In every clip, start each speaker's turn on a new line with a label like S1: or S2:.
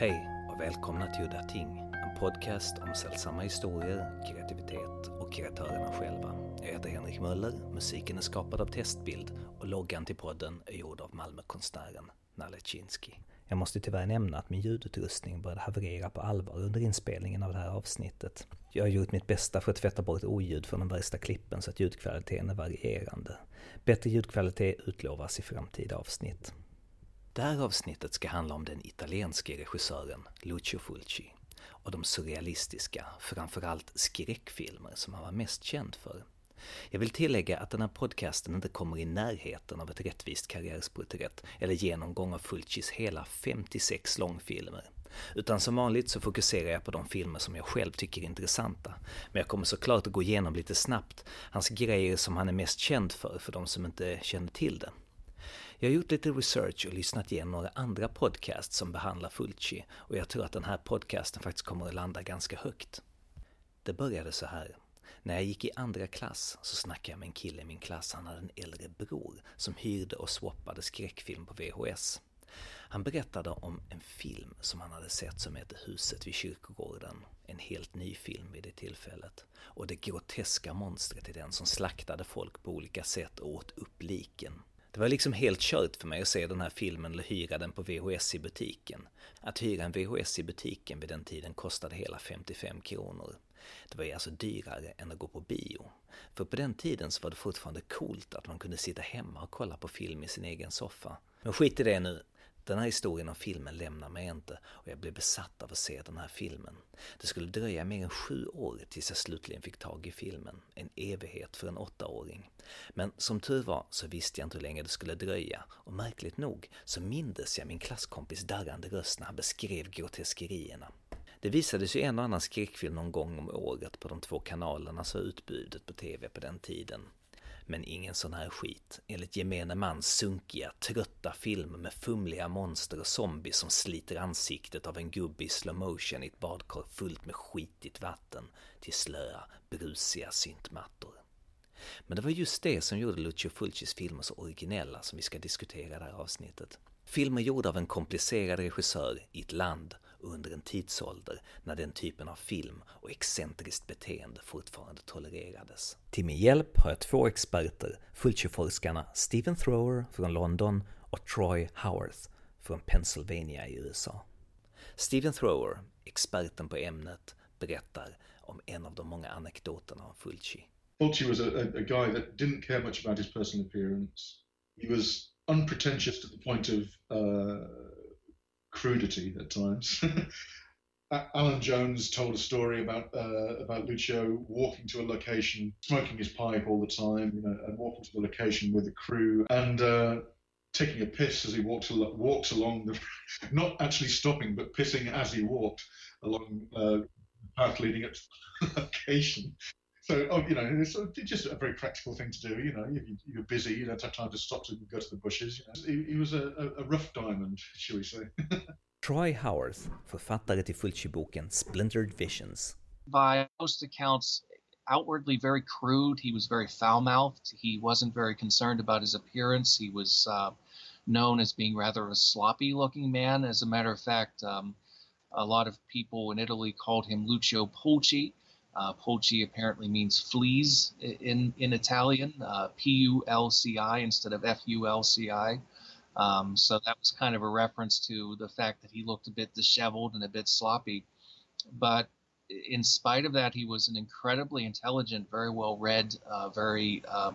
S1: Hej och välkomna till Udda Ting, en podcast om sällsamma historier, kreativitet och kreatörerna själva. Jag heter Henrik Möller, musiken är skapad av Testbild och loggan till podden är gjord av Malmökonstnären Nalle Chinsky. Jag måste tyvärr nämna att min ljudutrustning började haverera på allvar under inspelningen av det här avsnittet. Jag har gjort mitt bästa för att tvätta bort oljud från de värsta klippen så att ljudkvaliteten är varierande. Bättre ljudkvalitet utlovas i framtida avsnitt. Det här avsnittet ska handla om den italienske regissören Lucio Fulci och de surrealistiska, framförallt skräckfilmer som han var mest känd för. Jag vill tillägga att den här podcasten inte kommer i närheten av ett rättvist karriärsporträtt eller genomgång av Fulcis hela 56 långfilmer. Utan som vanligt så fokuserar jag på de filmer som jag själv tycker är intressanta. Men jag kommer såklart att gå igenom lite snabbt hans grejer som han är mest känd för, för de som inte känner till det. Jag har gjort lite research och lyssnat igenom några andra podcasts som behandlar Fulci och jag tror att den här podcasten faktiskt kommer att landa ganska högt. Det började så här. När jag gick i andra klass så snackade jag med en kille i min klass, han hade en äldre bror som hyrde och swappade skräckfilm på VHS. Han berättade om en film som han hade sett som heter Huset vid kyrkogården. En helt ny film vid det tillfället. Och det groteska monstret i den som slaktade folk på olika sätt och åt upp liken. Det var liksom helt kört för mig att se den här filmen eller hyra den på VHS i butiken. Att hyra en VHS i butiken vid den tiden kostade hela 55 kronor. Det var ju alltså dyrare än att gå på bio. För på den tiden så var det fortfarande coolt att man kunde sitta hemma och kolla på film i sin egen soffa. Men skit i det nu. Den här historien om filmen lämnar mig inte och jag blev besatt av att se den här filmen. Det skulle dröja mer än sju år tills jag slutligen fick tag i filmen. En evighet för en åttaåring. Men som tur var så visste jag inte hur länge det skulle dröja och märkligt nog så mindes jag min klasskompis darrande röst när han beskrev groteskerierna. Det visades ju en och annan skräckfilm någon gång om året på de två kanalerna så utbudet på tv på den tiden. Men ingen sån här skit. Enligt gemene mans sunkiga, trötta filmer med fumliga monster och zombies som sliter ansiktet av en gubbe i slow motion i ett badkar fullt med skitigt vatten till slöa, brusiga syntmattor. Men det var just det som gjorde Lucio Fulcis filmer så originella som vi ska diskutera i det här avsnittet. Filmer gjorda av en komplicerad regissör i ett land under en tidsålder när den typen av film och excentriskt beteende fortfarande tolererades. Till min hjälp har jag två experter, Fulci-forskarna Stephen Thrower från London och Troy Howarth från Pennsylvania i USA. Stephen Thrower, experten på ämnet, berättar om en av de många anekdoterna om Fulci.
S2: Fulci was a, a, a guy that didn't care much about his personal appearance. He was unpretentious to the point of uh, crudity at times. Alan Jones told a story about uh, about Lucio walking to a location, smoking his pipe all the time, you know, and walking to the location with the crew and uh, taking a piss as he walked al- walks along the, not actually stopping, but pissing as he walked along uh, the path leading up to the location. So, oh, you know, it's just a very practical thing to do. You know, if you're busy, you don't have time to stop to go to the bushes. You know. he, he, was a, a rough diamond, shall we say.
S1: Troy Howarth, författare till Fulci-boken Splintered Visions.
S3: By most accounts, outwardly very crude. He was very foul-mouthed. He wasn't very concerned about his appearance. He was uh, known as being rather a sloppy-looking man. As a matter of fact, um, a lot of people in Italy called him Lucio Pulci. Uh, Pulci apparently means fleas in in Italian, uh, P-U-L-C-I instead of F-U-L-C-I. Um, so that was kind of a reference to the fact that he looked a bit disheveled and a bit sloppy. But in spite of that, he was an incredibly intelligent, very well read, uh, very uh,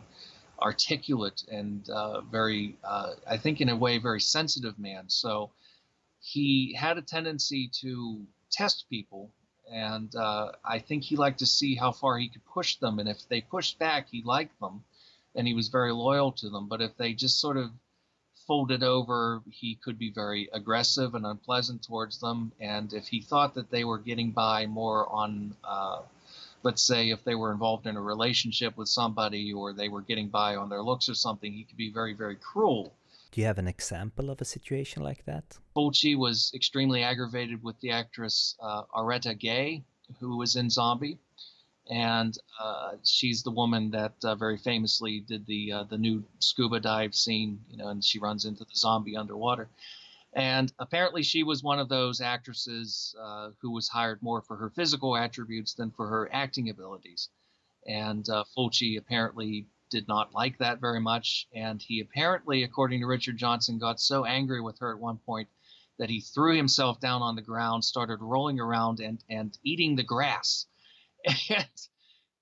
S3: articulate, and uh, very, uh, I think, in a way, very sensitive man. So he had a tendency to test people. And uh, I think he liked to see how far he could push them. And if they pushed back, he liked them and he was very loyal to them. But if they just sort of folded over, he could be very aggressive and unpleasant towards them. And if he thought that they were getting by more on, uh, let's say, if they were involved in a relationship with somebody or they were getting by on their looks or something, he could be very, very cruel.
S1: Do you have an example of a situation like that?
S3: Fulci was extremely aggravated with the actress uh, Auretta Gay, who was in Zombie and uh, she's the woman that uh, very famously did the uh, the new scuba dive scene, you know, and she runs into the zombie underwater. And apparently, she was one of those actresses uh, who was hired more for her physical attributes than for her acting abilities. And uh, Fulci apparently did not like that very much. And he apparently, according to Richard Johnson, got so angry with her at one point that he threw himself down on the ground, started rolling around and, and eating the grass. And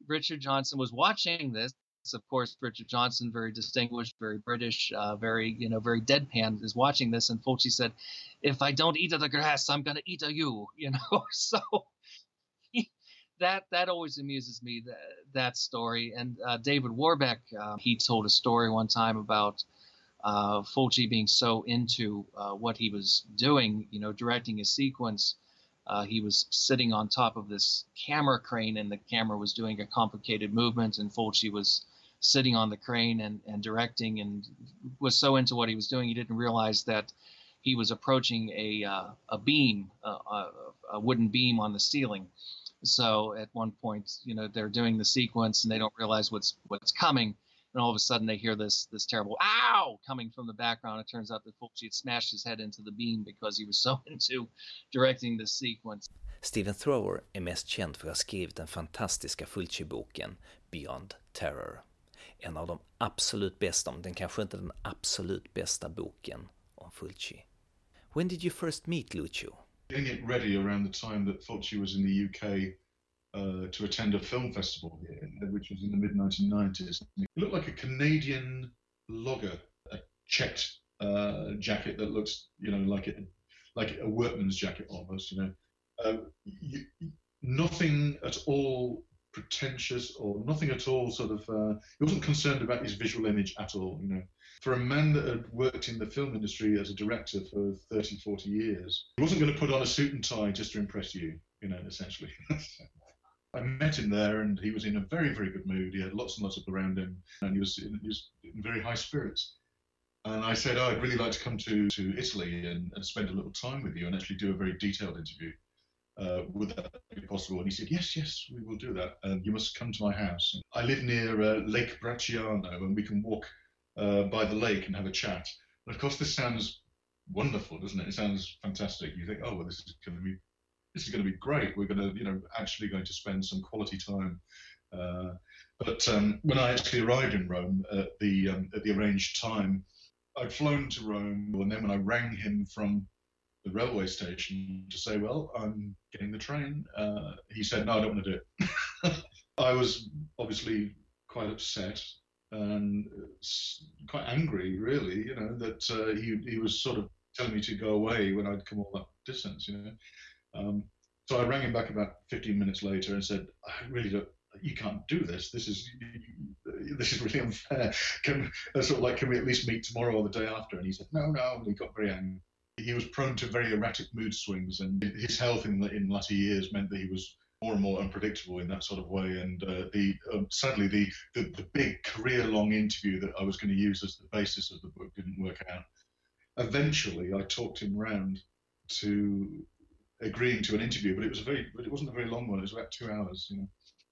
S3: Richard Johnson was watching this. Of course, Richard Johnson, very distinguished, very British, uh, very you know, very deadpan, is watching this. And Fulci said, "If I don't eat of the grass, I'm gonna eat of you." You know, so that that always amuses me that that story. And uh, David Warbeck, uh, he told a story one time about uh, Fulci being so into uh, what he was doing, you know, directing a sequence. Uh, he was sitting on top of this camera crane, and the camera was doing a complicated movement, and Fulci was sitting on the crane and, and directing, and was so into what he was doing, he didn't realize that he was approaching a uh, a beam, a, a wooden beam on the ceiling so at one point, you know, they're doing the sequence and they don't realize what's what's coming, and all of a sudden they hear this this terrible "ow" coming from the background. It turns out that Fulci had smashed his head into the beam because he was so into directing the sequence.
S1: Stephen Thrower är mest känd för att ha skrivit den fantastiska Fulci-boken Beyond Terror. En av de absolut bästa, om den kanske inte den absolut bästa boken om Fulci. When did you first meet Lucio?
S2: Getting it ready around the time that Fulci was in the UK uh, to attend a film festival here, which was in the mid 1990s. He looked like a Canadian logger, a checked uh, jacket that looks, you know, like like a workman's jacket almost. You know, uh, you, nothing at all pretentious or nothing at all sort of. Uh, he wasn't concerned about his visual image at all. You know, for a man that had worked in the film industry as a director for 30, 40 years, he wasn't going to put on a suit and tie just to impress you, you know, essentially. I met him there and he was in a very, very good mood. He had lots and lots of around him and he was in, he was in very high spirits. And I said, oh, I'd really like to come to, to Italy and, and spend a little time with you and actually do a very detailed interview. Uh, would that be possible? And he said, yes, yes, we will do that. And you must come to my house. I live near uh, Lake Bracciano and we can walk uh, by the lake and have a chat. And of course, this sounds wonderful, doesn't it? It sounds fantastic. You think, oh, well, this is going to be this is going to be great. We're going to, you know, actually going to spend some quality time. Uh, but um, when I actually arrived in Rome at the um, at the arranged time, I'd flown to Rome, and then when I rang him from the railway station to say, well, I'm getting the train, uh, he said, no, I don't want to do it. I was obviously quite upset and quite angry, really, you know, that uh, he, he was sort of telling me to go away when I'd come all that distance, you know. Um, so I rang him back about 15 minutes later and said, I really don't, you can't do this. This is this is really unfair. Can uh, sort of like, can we at least meet tomorrow or the day after? And he said, no, no. And he got very angry. He was prone to very erratic mood swings, and his health in in latter years meant that he was more and more unpredictable in that sort of way. And uh, the um, sadly, the, the, the big career-long interview that I was going to use as the basis of the book didn't work out. Eventually, I talked him round to agreeing to an interview, but it was a very, but it wasn't a very long one. It was about two hours. You know,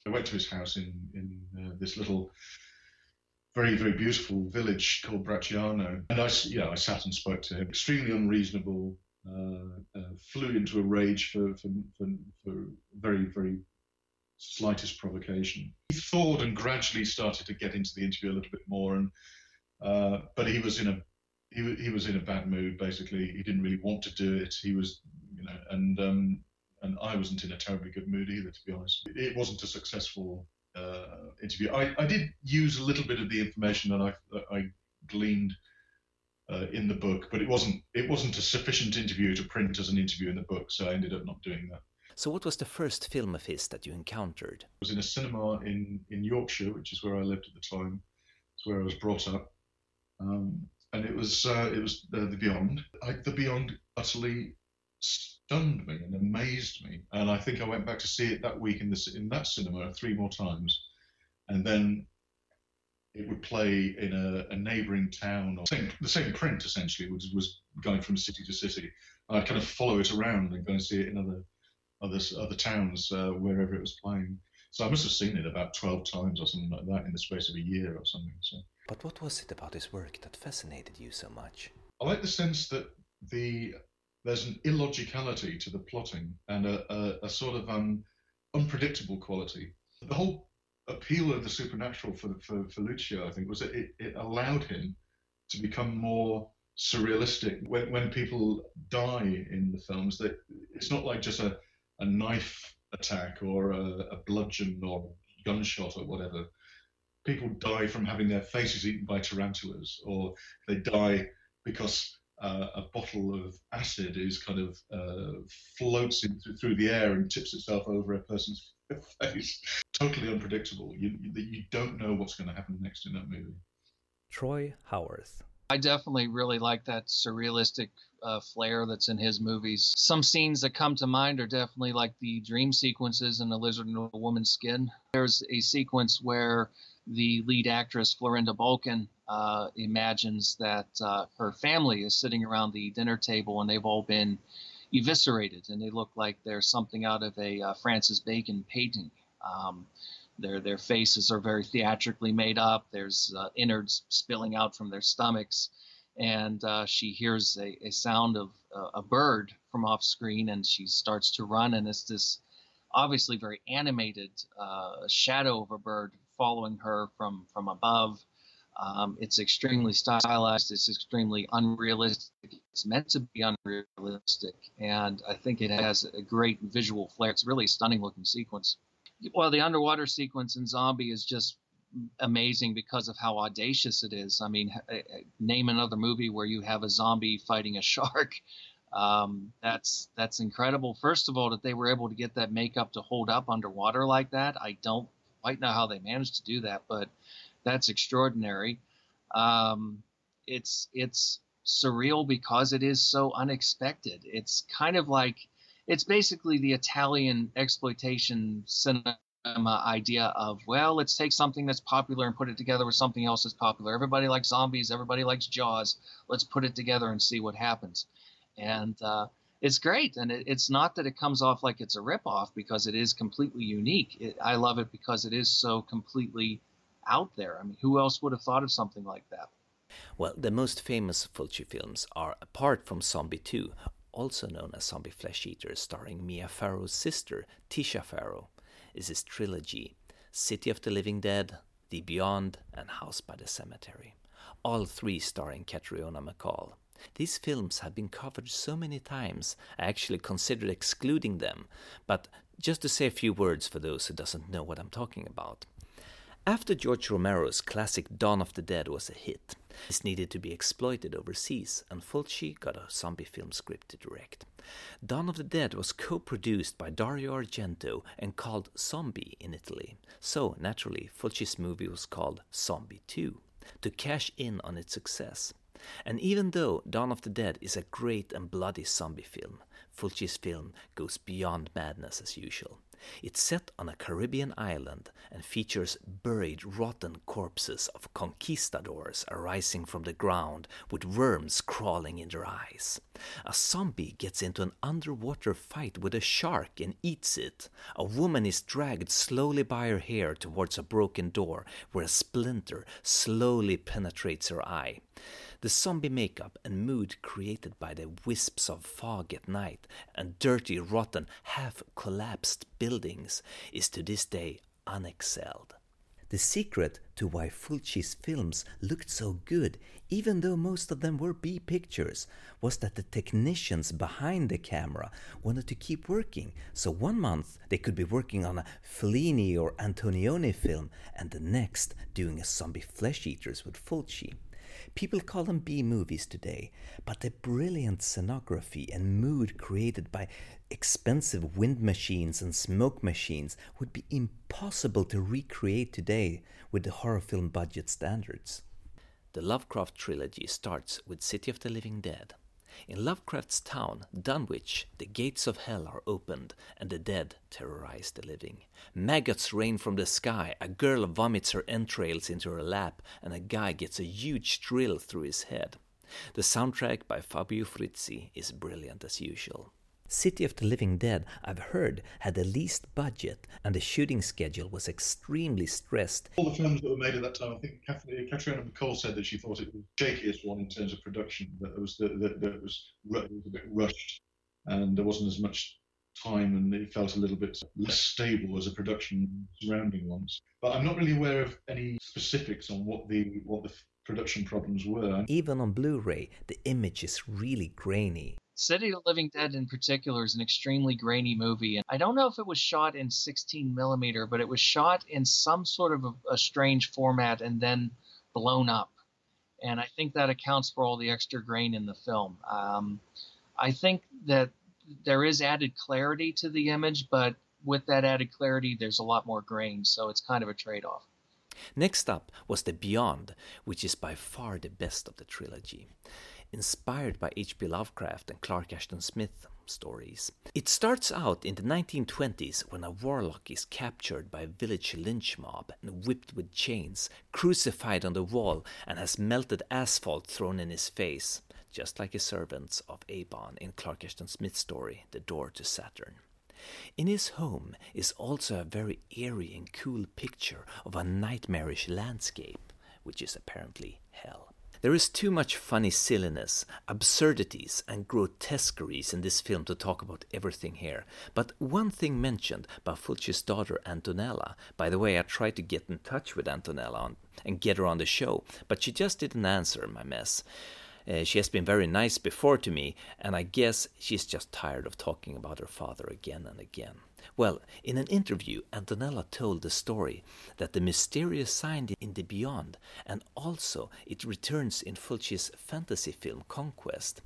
S2: I went to his house in in uh, this little. Very, very beautiful village called Bracciano. And I, yeah, I sat and spoke to him. Extremely unreasonable, flew into a rage for, for, for, for, very, very slightest provocation. He thawed and gradually started to get into the interview a little bit more, and uh, but he was in a he, he was in a bad mood. Basically, he didn't really want to do it. He was, you know, and um, and I wasn't in a terribly good mood either, to be honest. It wasn't a successful uh, interview. I, I did use a little bit of the information that I that I gleaned uh, in the book, but it wasn't it wasn't a sufficient interview to print as an interview in the book, so I ended up not doing that.
S1: So, what was the first film of his that you encountered?
S2: I was in a cinema in in Yorkshire, which is where I lived at the time. It's where I was brought up, um, and it was uh, it was uh, the Beyond. I, the Beyond utterly stunned me and amazed me, and I think I went back to see it that week in the in that cinema three more times, and then it would play in a, a neighbouring town, or same, the same print essentially was, was going from city to city. I'd kind of follow it around and go and see it in other other other towns uh, wherever it was playing. So I must have seen it about twelve times or something like that in the space of a year or something. So.
S1: But what was it about his work that fascinated you so much?
S2: I like the sense that the there's an illogicality to the plotting and a, a, a sort of um, unpredictable quality. The whole appeal of the supernatural for, for, for Lucio, I think, was that it, it allowed him to become more surrealistic. When, when people die in the films, that it's not like just a, a knife attack or a, a bludgeon or gunshot or whatever. People die from having their faces eaten by tarantulas, or they die because uh, a bottle of acid is kind of uh, floats in, through the air and tips itself over a person's face. Totally unpredictable. You, you don't know what's going to happen next in that movie.
S1: Troy Howarth.
S3: I definitely really like that surrealistic uh, flair that's in his movies. Some scenes that come to mind are definitely like the dream sequences in The Lizard in a Woman's Skin. There's a sequence where the lead actress, Florinda Bolkan, uh, imagines that uh, her family is sitting around the dinner table and they've all been eviscerated and they look like they're something out of a uh, Francis Bacon painting. Um, their their faces are very theatrically made up. There's uh, innards spilling out from their stomachs, and uh, she hears a, a sound of uh, a bird from off screen, and she starts to run, and it's this obviously very animated uh, shadow of a bird following her from from above. Um, it's extremely stylized. It's extremely unrealistic. It's meant to be unrealistic, and I think it has a great visual flair. It's really stunning looking sequence. Well, the underwater sequence in Zombie is just amazing because of how audacious it is. I mean, name another movie where you have a zombie fighting a shark. Um, that's that's incredible. First of all, that they were able to get that makeup to hold up underwater like that. I don't quite know how they managed to do that, but that's extraordinary. Um, it's it's surreal because it is so unexpected. It's kind of like it's basically the Italian exploitation cinema idea of well, let's take something that's popular and put it together with something else that's popular. Everybody likes zombies. Everybody likes Jaws. Let's put it together and see what happens. And uh, it's great, and it, it's not that it comes off like it's a ripoff because it is completely unique. It, I love it because it is so completely out there. I mean, who else would have thought of something like that?
S1: Well, the most famous Fulci films are, apart from Zombie 2, also known as Zombie Flesh Eater, starring Mia Farrow's sister, Tisa Farrow, is his trilogy City of the Living Dead, The Beyond, and House by the Cemetery. All three starring Catriona MacColl. These films have been covered so many times, I actually considered excluding them, but just to say a few words for those who doesn't know what I'm talking about. After George Romero's classic Dawn of the Dead was a hit, this needed to be exploited overseas, and Fulci got a zombie film script to direct. Dawn of the Dead was co-produced by Dario Argento and called Zombie in Italy, so naturally Fulci's movie was called Zombie 2, to cash in on its success. And even though Dawn of the Dead is a great and bloody zombie film, Fulci's film goes beyond madness as usual. It's set on a Caribbean island and features buried rotten corpses of conquistadors arising from the ground with worms crawling in their eyes. A zombie gets into an underwater fight with a shark and eats it. A woman is dragged slowly by her hair towards a broken door where a splinter slowly penetrates her eye. The zombie makeup and mood created by the wisps of fog at night and dirty, rotten, half collapsed buildings is to this day unexcelled. The secret to why Fulci's films looked so good, even though most of them were B pictures, was that the technicians behind the camera wanted to keep working. So one month they could be working on a Fellini or Antonioni film, and the next doing a zombie flesh eaters with Fulci. People call them B movies today, but the brilliant scenography and mood created by expensive wind machines and smoke machines would be impossible to recreate today with the horror film budget standards. The Lovecraft trilogy starts with City of the Living Dead, in Lovecraft's town, Dunwich, the gates of hell are opened and the dead terrorize the living. Maggots rain from the sky, a girl vomits her entrails into her lap, and a guy gets a huge drill through his head. The soundtrack by Fabio Frizzi is brilliant as usual. City of the Living Dead, I've heard, had the least budget and the shooting schedule was extremely stressed.
S2: All the films that were made at that time, I think Catriona MacColl said that she thought it was the shakiest one in terms of production, that it was, that, that it was, it was a bit rushed and there wasn't as much time and it felt a little bit less stable as a production surrounding ones. But I'm not really aware of any specifics on what the what the production problems were.
S1: Even on Blu-ray, the image is really grainy.
S3: City of the Living Dead in particular is an extremely grainy movie, and I don't know if it was shot in 16 millimeter, but it was shot in some sort of a, a strange format and then blown up, and I think that accounts for all the extra grain in the film. Um, I think that there is added clarity to the image, but with that added clarity, there's a lot more grain, so it's kind of a trade-off.
S1: Next up was The Beyond, which is by far the best of the trilogy inspired by H.P. Lovecraft and Clark Ashton Smith stories. It starts out in the 1920s when a warlock is captured by a village lynch mob and whipped with chains, crucified on the wall, and has melted asphalt thrown in his face, just like his servants of Eibon in Clark Ashton Smith's story, The Door to Saturn. In his home is also a very eerie and cool picture of a nightmarish landscape, which is apparently hell. There is too much funny silliness, absurdities, and grotesqueries in this film to talk about everything here. But one thing mentioned by Fulci's daughter Antonella. By the way, I tried to get in touch with Antonella and get her on the show, but she just didn't answer my mess. Uh, she has been very nice before to me, and I guess she's just tired of talking about her father again and again. Well, in an interview, Antonella told the story that the mysterious sign in the beyond, and also it returns in Fulci's fantasy film Conquest,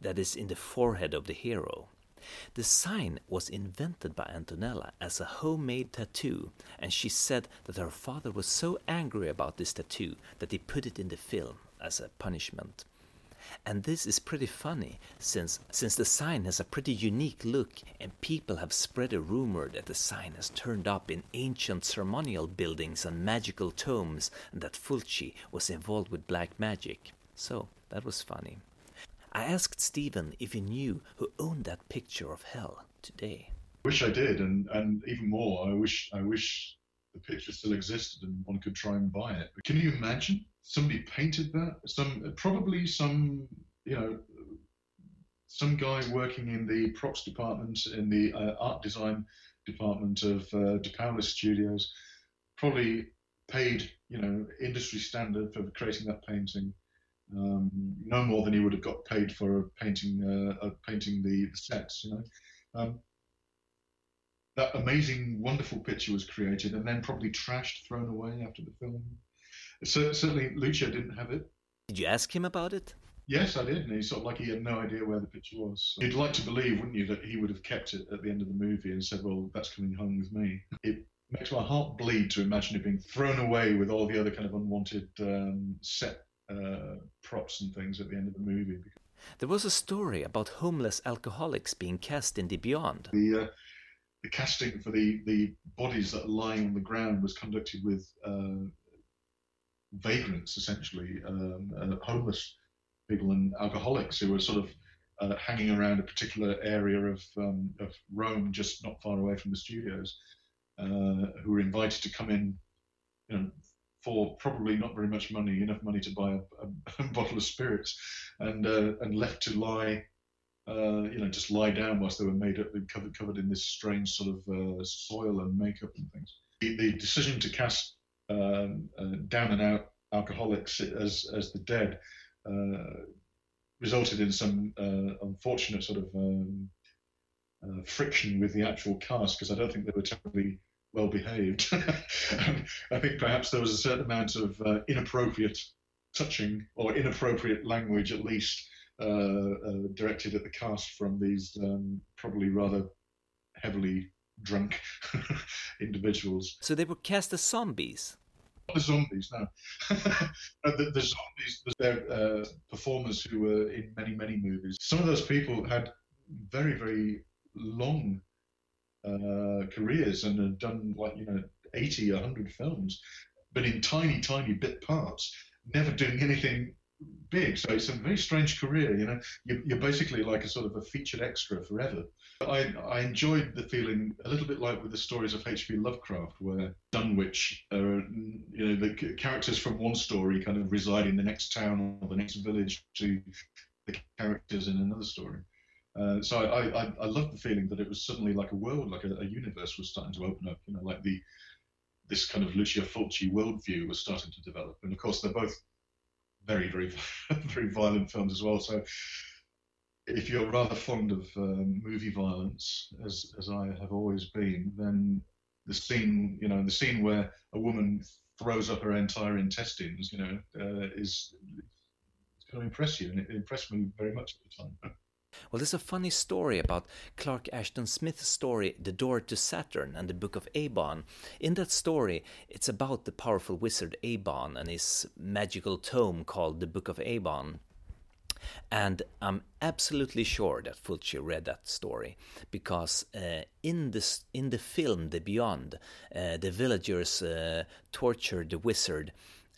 S1: that is in the forehead of the hero. The sign was invented by Antonella as a homemade tattoo, and she said that her father was so angry about this tattoo that he put it in the film as a punishment. And this is pretty funny since since the sign has a pretty unique look and people have spread a rumor that the sign has turned up in ancient ceremonial buildings and magical tomes and that Fulci was involved with black magic. So that was funny. I asked Stephen if he knew who owned that picture of hell today.
S2: Wish I did, and, and even more, I wish I wish the picture still existed and one could try and buy it. But can you imagine somebody painted that. Some probably some you know some guy working in the props department in the uh, art design department of uh, De Paolis Studios probably paid you know industry standard for creating that painting. Um, no more than he would have got paid for painting uh, painting the, the, sets. You know. Um, that amazing, wonderful picture was created and then probably trashed, thrown away after the film. So certainly Lucio didn't have it.
S1: Did you ask him about it?
S2: Yes, I did, and he sort of like he had no idea where the picture was. You'd like to believe, wouldn't you, that he would have kept it at the end of the movie and said, "Well, that's coming home with me." It makes my heart bleed to imagine it being thrown away with all the other kind of unwanted um, set uh, props and things at the end of the movie.
S1: There was a story about homeless alcoholics being cast in the Beyond.
S2: The uh, the casting for the the bodies that are lying on the ground was conducted with uh, vagrants, essentially, um, uh, homeless people and alcoholics who were sort of uh, hanging around a particular area of, um, of Rome, just not far away from the studios, uh, who were invited to come in, you know, for probably not very much money, enough money to buy a, a bottle of spirits, and uh, and left to lie. Uh, you know, just lie down whilst they were made up, covered, covered in this strange sort of uh, soil and makeup and things. The, the decision to cast um, uh, down and out alcoholics as as the dead uh, resulted in some uh, unfortunate sort of um, uh, friction with the actual cast because I don't think they were terribly well behaved. I think perhaps there was a certain amount of inappropriate touching or inappropriate language, at least, uh, uh, directed at the cast from these um, probably rather heavily drunk individuals.
S1: So they were cast as zombies.
S2: The zombies, no. the, the, zombies, they're uh, performers who were in many, many movies. Some of those people had very, very long uh, careers and had done like, you know, 80, 100 films, but in tiny, tiny bit parts, never doing anything big, so it's a very strange career. You know, you're, you're basically like a sort of a featured extra forever. I, I enjoyed the feeling a little bit like with the stories of H.P. Lovecraft, where Dunwich, are, you know, the characters from one story kind of reside in the next town or the next village to the characters in another story. Uh, so I, I, I loved the feeling that it was suddenly like a world, like a, a, universe was starting to open up. You know, like the this kind of Lucio Fulci worldview was starting to develop. And of course, they're both very, very, very violent films as well. So if you're rather fond of um, movie violence, as as I have always been, then the scene, you know, the scene where a woman throws up her entire intestines, you know, uh, is going to impress you, and it impressed me very much at the time.
S1: Well, there's a funny story about Clark Ashton Smith's story, The Door to Saturn and the Book of Eibon. In that story, it's about the powerful wizard Eibon and his magical tome called the Book of Eibon. And I'm absolutely sure that Fulci read that story because uh, in this in the film The Beyond, uh, the villagers uh, torture the wizard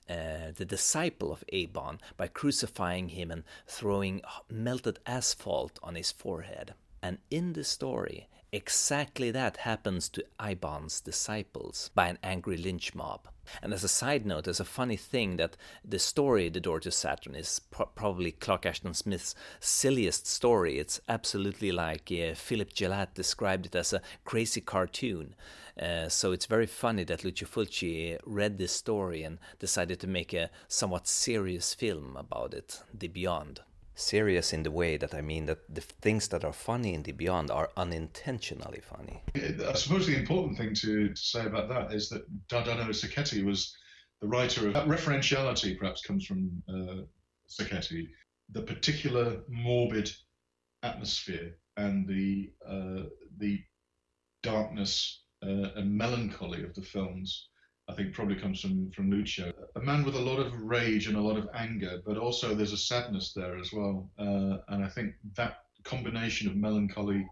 S1: uh, the disciple of Eibon by crucifying him and throwing melted asphalt on his forehead. And in the story, exactly that happens to Eibon's disciples by an angry lynch mob. And as a side note, there's a funny thing that the story, The Door to Saturn, is pro- probably Clark Ashton Smith's silliest story. It's absolutely like uh, Philip Gillette described it as a crazy cartoon. Uh, so it's very funny that Lucio Fulci read this story and decided to make a somewhat serious film about it, The Beyond serious in the way that I mean that the things that are funny in the beyond are unintentionally funny.
S2: I suppose the important thing to, to say about that is that Dardano Sacchetti was the writer of that referentiality perhaps comes from uh, Sacchetti, the particular morbid atmosphere and the uh, the darkness uh, and melancholy of the films I think probably comes from from Lucio. A man with a lot of rage and a lot of anger, but also there's a sadness there as well. Uh, and I think that combination of melancholy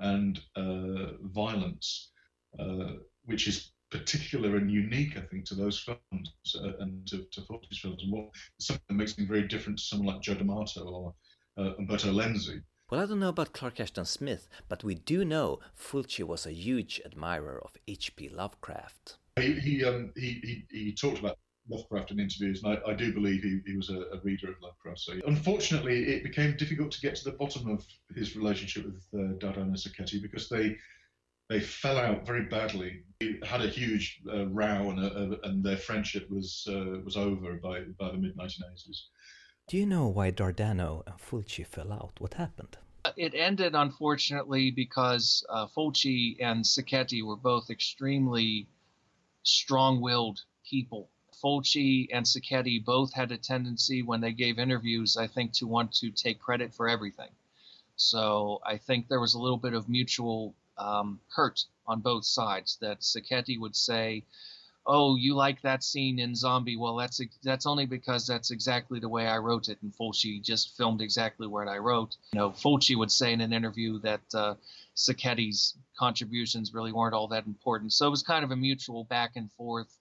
S2: and uh, violence, uh, which is particular and unique, I think, to those films uh, and to, to Fulci's films, and what something that makes them very different to someone like Joe D'Amato or uh, Umberto Lenzi.
S1: Well, I don't know about Clark Ashton Smith, but we do know Fulci was a huge admirer of H.P. Lovecraft.
S2: He he, um, he he he talked about Lovecraft in interviews, and I, I do believe he, he was a, a, reader of Lovecraft. So unfortunately, it became difficult to get to the bottom of his relationship with uh, Dardano Sacchetti because they they fell out very badly. He had a huge uh, row, and, a, a, and their friendship was uh, was over by by the mid 1980s.
S1: Do you know why Dardano and Fulci fell out? What happened?
S3: It ended unfortunately because uh, Fulci and Sacchetti were both extremely strong-willed people. Fulci and Sacchetti both had a tendency when they gave interviews, I think, to want to take credit for everything. So I think there was a little bit of mutual um, hurt on both sides. That Sacchetti would say, "Oh, you like that scene in Zombie? Well, that's that's only because that's exactly the way I wrote it." And Fulci just filmed exactly what I wrote. You know, Fulci would say in an interview that uh, Sacchetti's contributions really weren't all that important. So it was kind of a mutual back and forth.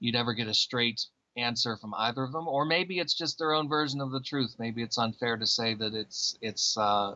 S3: You'd never get a straight answer from either of them, or maybe it's just their own version of the truth. Maybe it's unfair to say that it's it's uh,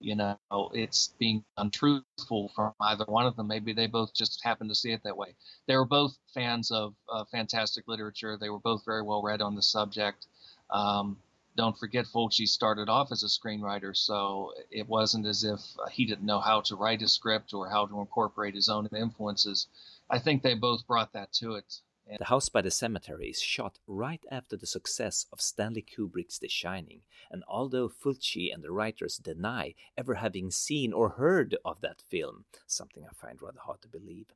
S3: you know it's being untruthful from either one of them. Maybe they both just happen to see it that way. They were both fans of uh, fantastic literature. They were both very well read on the subject. Um, don't forget Fulci started off as a screenwriter, so it wasn't as if he didn't know how to write a script or how to incorporate his own influences. I think they both brought that to it.
S1: The House by the Cemetery is shot right after the success of Stanley Kubrick's The Shining, and although Fulci and the writers deny ever having seen or heard of that film, something I find rather hard to believe,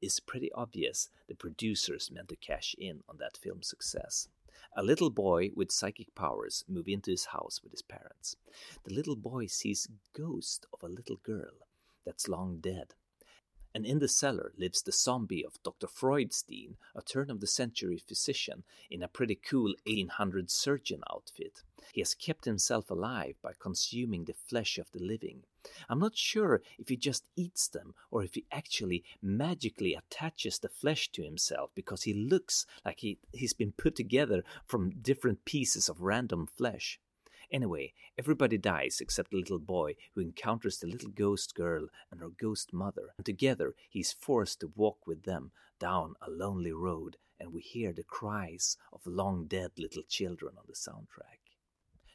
S1: it's pretty obvious the producers meant to cash in on that film's success. A little boy with psychic powers move into his house with his parents. The little boy sees ghost of a little girl that's long dead. And in the cellar lives the zombie of Dr. Freudstein, a turn of the century physician in a pretty cool 1800 surgeon outfit. He has kept himself alive by consuming the flesh of the living, I'm not sure if he just eats them or if he actually magically attaches the flesh to himself because he looks like he, he's been put together from different pieces of random flesh. Anyway, everybody dies except the little boy who encounters the little ghost girl and her ghost mother, and together he's forced to walk with them down a lonely road, and we hear the cries of long dead little children on the soundtrack.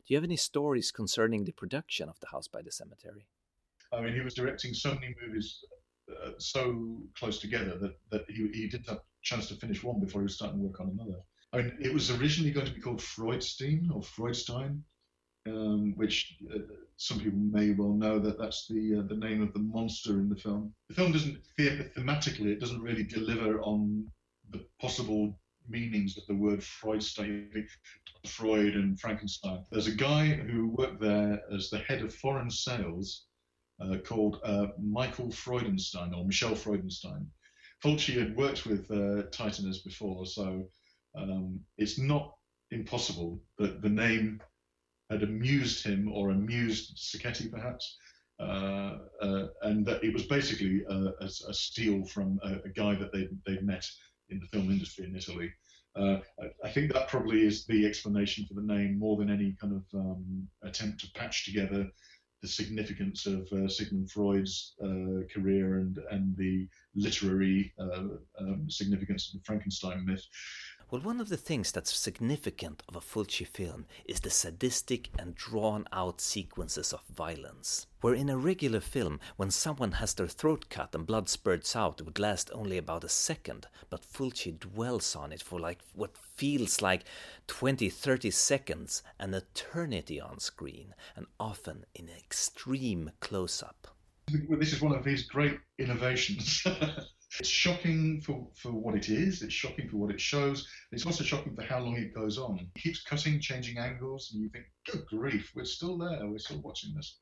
S1: Do you have any stories concerning the production of The House by the Cemetery?
S2: I mean, he was directing so many movies uh, so close together that, that he, he didn't have a chance to finish one before he was starting work on another. I mean, it was originally going to be called Freudstein or Freudstein, um, which uh, some people may well know that that's the uh, the name of the monster in the film. The film doesn't thematically, it doesn't really deliver on the possible meanings of the word Freudstein, Freud and Frankenstein. There's a guy who worked there as the head of foreign sales uh, called uh, Michael Freudenstein or Michel Freudenstein. Fulci had worked with uh, Titanus before, so um, it's not impossible that the name had amused him or amused Sacchetti perhaps, uh, uh, and that it was basically a, a, a steal from a, a, guy that they they met in the film industry in Italy. Uh, I, I, think that probably is the explanation for the name more than any kind of um, attempt to patch together the significance of uh, Sigmund Freud's uh, career and and the literary uh, um, significance of the Frankenstein myth.
S1: Well, one of the things that's significant of a Fulci film is the sadistic and drawn out sequences of violence. Where in a regular film, when someone has their throat cut and blood spurts out, it would last only about a second, but Fulci dwells on it for like what feels like 20 30 seconds, an eternity on screen, and often in extreme close up.
S2: This is one of his great innovations. It's shocking for, for what it is, it's shocking for what it shows, it's also shocking for how long it goes on. It keeps cutting, changing angles, and you think, good grief, we're still there, we're still watching this.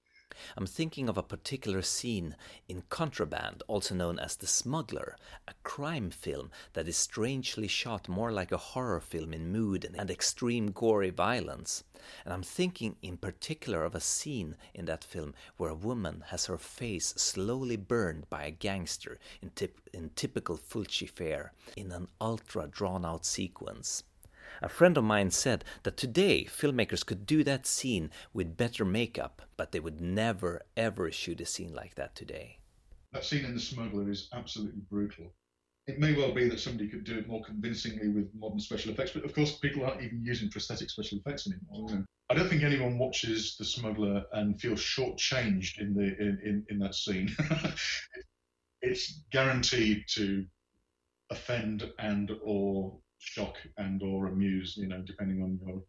S1: I'm thinking of a particular scene in Contraband, also known as The Smuggler, a crime film that is strangely shot more like a horror film in mood and extreme gory violence. And I'm thinking in particular of a scene in that film where a woman has her face slowly burned by a gangster in, tip- in typical Fulci fare in an ultra drawn out sequence. A friend of mine said that today filmmakers could do that scene with better makeup, but they would never ever shoot a scene like that today.
S2: That scene in The Smuggler is absolutely brutal. It may well be that somebody could do it more convincingly with modern special effects, but of course, people aren't even using prosthetic special effects anymore. I don't think anyone watches The Smuggler and feels shortchanged in the in, in, in that scene. it's guaranteed to offend and or shock and or amuse, you know, depending on your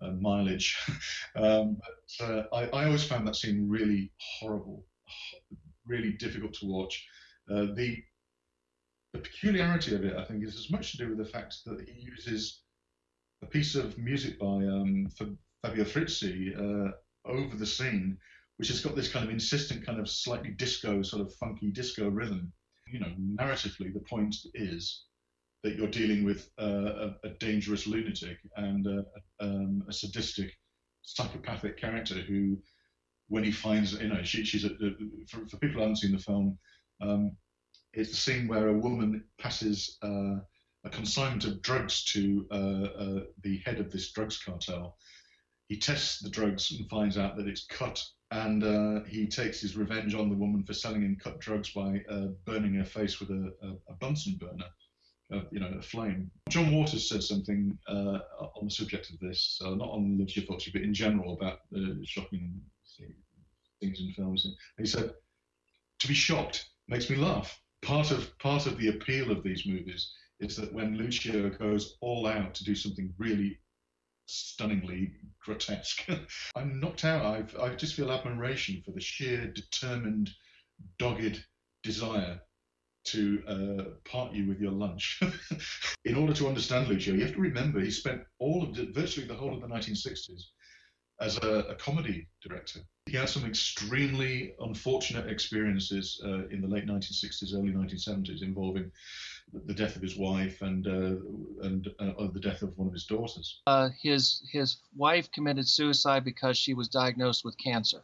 S2: uh, mileage. um, but uh, I, I, always found that scene really horrible, really difficult to watch. Uh, the the peculiarity of it, I think, is as much to do with the fact that he uses a piece of music by um, Fabio Frizzi uh, over the scene, which has got this kind of insistent, kind of slightly disco, sort of funky disco rhythm. You know, narratively, the point is that you're dealing with uh, a, a, dangerous lunatic and a, um, a, sadistic psychopathic character who, when he finds, you know, she, she's a, for, for, people who haven't seen the film, um, it's the scene where a woman passes uh, a consignment of drugs to uh, uh, the head of this drugs cartel. He tests the drugs and finds out that it's cut, and uh, he takes his revenge on the woman for selling him cut drugs by uh, burning her face with a, a Bunsen burner you know, a flame. John Waters said something uh, on the subject of this, uh, not on Lucio Fulci, but in general about the shocking things in films. And he said, "To be shocked makes me laugh." Part of part of the appeal of these movies is that when Lucio goes all out to do something really stunningly grotesque, I'm knocked out. I've, I just feel admiration for the sheer determined, dogged desire to uh, part you with your lunch. in order to understand Lucio, you have to remember he spent all of the, virtually the whole of the 1960s as a, a comedy director. He had some extremely unfortunate experiences uh, in the late 1960s, early 1970s, involving the death of his wife and uh, and uh, the death of one of his daughters.
S3: Uh, his his wife committed suicide because she was diagnosed with cancer.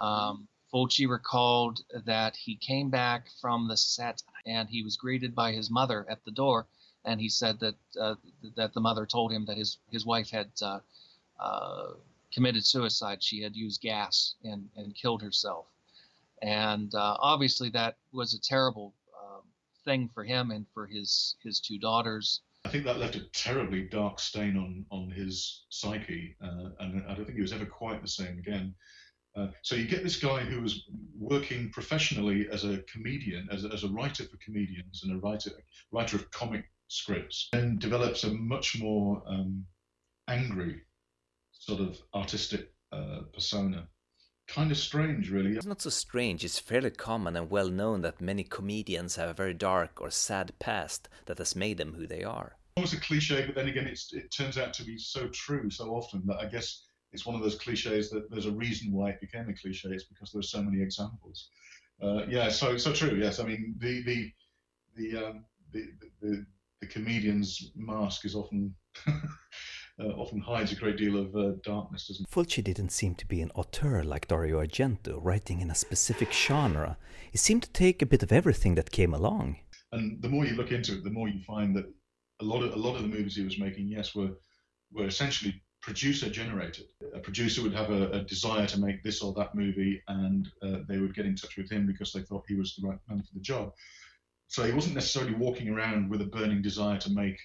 S3: Um, Fulci recalled that he came back from the set and he was greeted by his mother at the door, and he said that uh, that the mother told him that his his wife had uh, uh, committed suicide. She had used gas and and killed herself, and uh, obviously that was a terrible um, thing for him and for his his two daughters.
S2: I think that left a terribly dark stain on on his psyche, uh, and I don't think he was ever quite the same again. Uh, so you get this guy who was working professionally as a comedian, as a, as a writer for comedians and a writer writer of comic scripts, and develops a much more um, angry sort of artistic uh, persona. Kind of strange, really.
S1: It's not so strange. It's fairly common and well known that many comedians have a very dark or sad past that has made them who they are.
S2: Almost a cliche, but then again, it turns out to be so true so often that I guess it's one of those cliches that there's a reason why it became a cliche. It's because there's so many examples. Uh, yeah, so so true. Yes, I mean the the the um, the, the, the comedian's mask is often. Uh, often hides a great deal of uh, darkness, doesn't it?
S1: Fulci didn't seem to be an auteur like Dario Argento, writing in a specific genre. He seemed to take a bit of everything that came along.
S2: And the more you look into it, the more you find that a lot of a lot of the movies he was making, yes, were were essentially producer generated. A producer would have a, a, desire to make this or that movie, and uh, they would get in touch with him because they thought he was the right man for the job. So he wasn't necessarily walking around with a burning desire to make,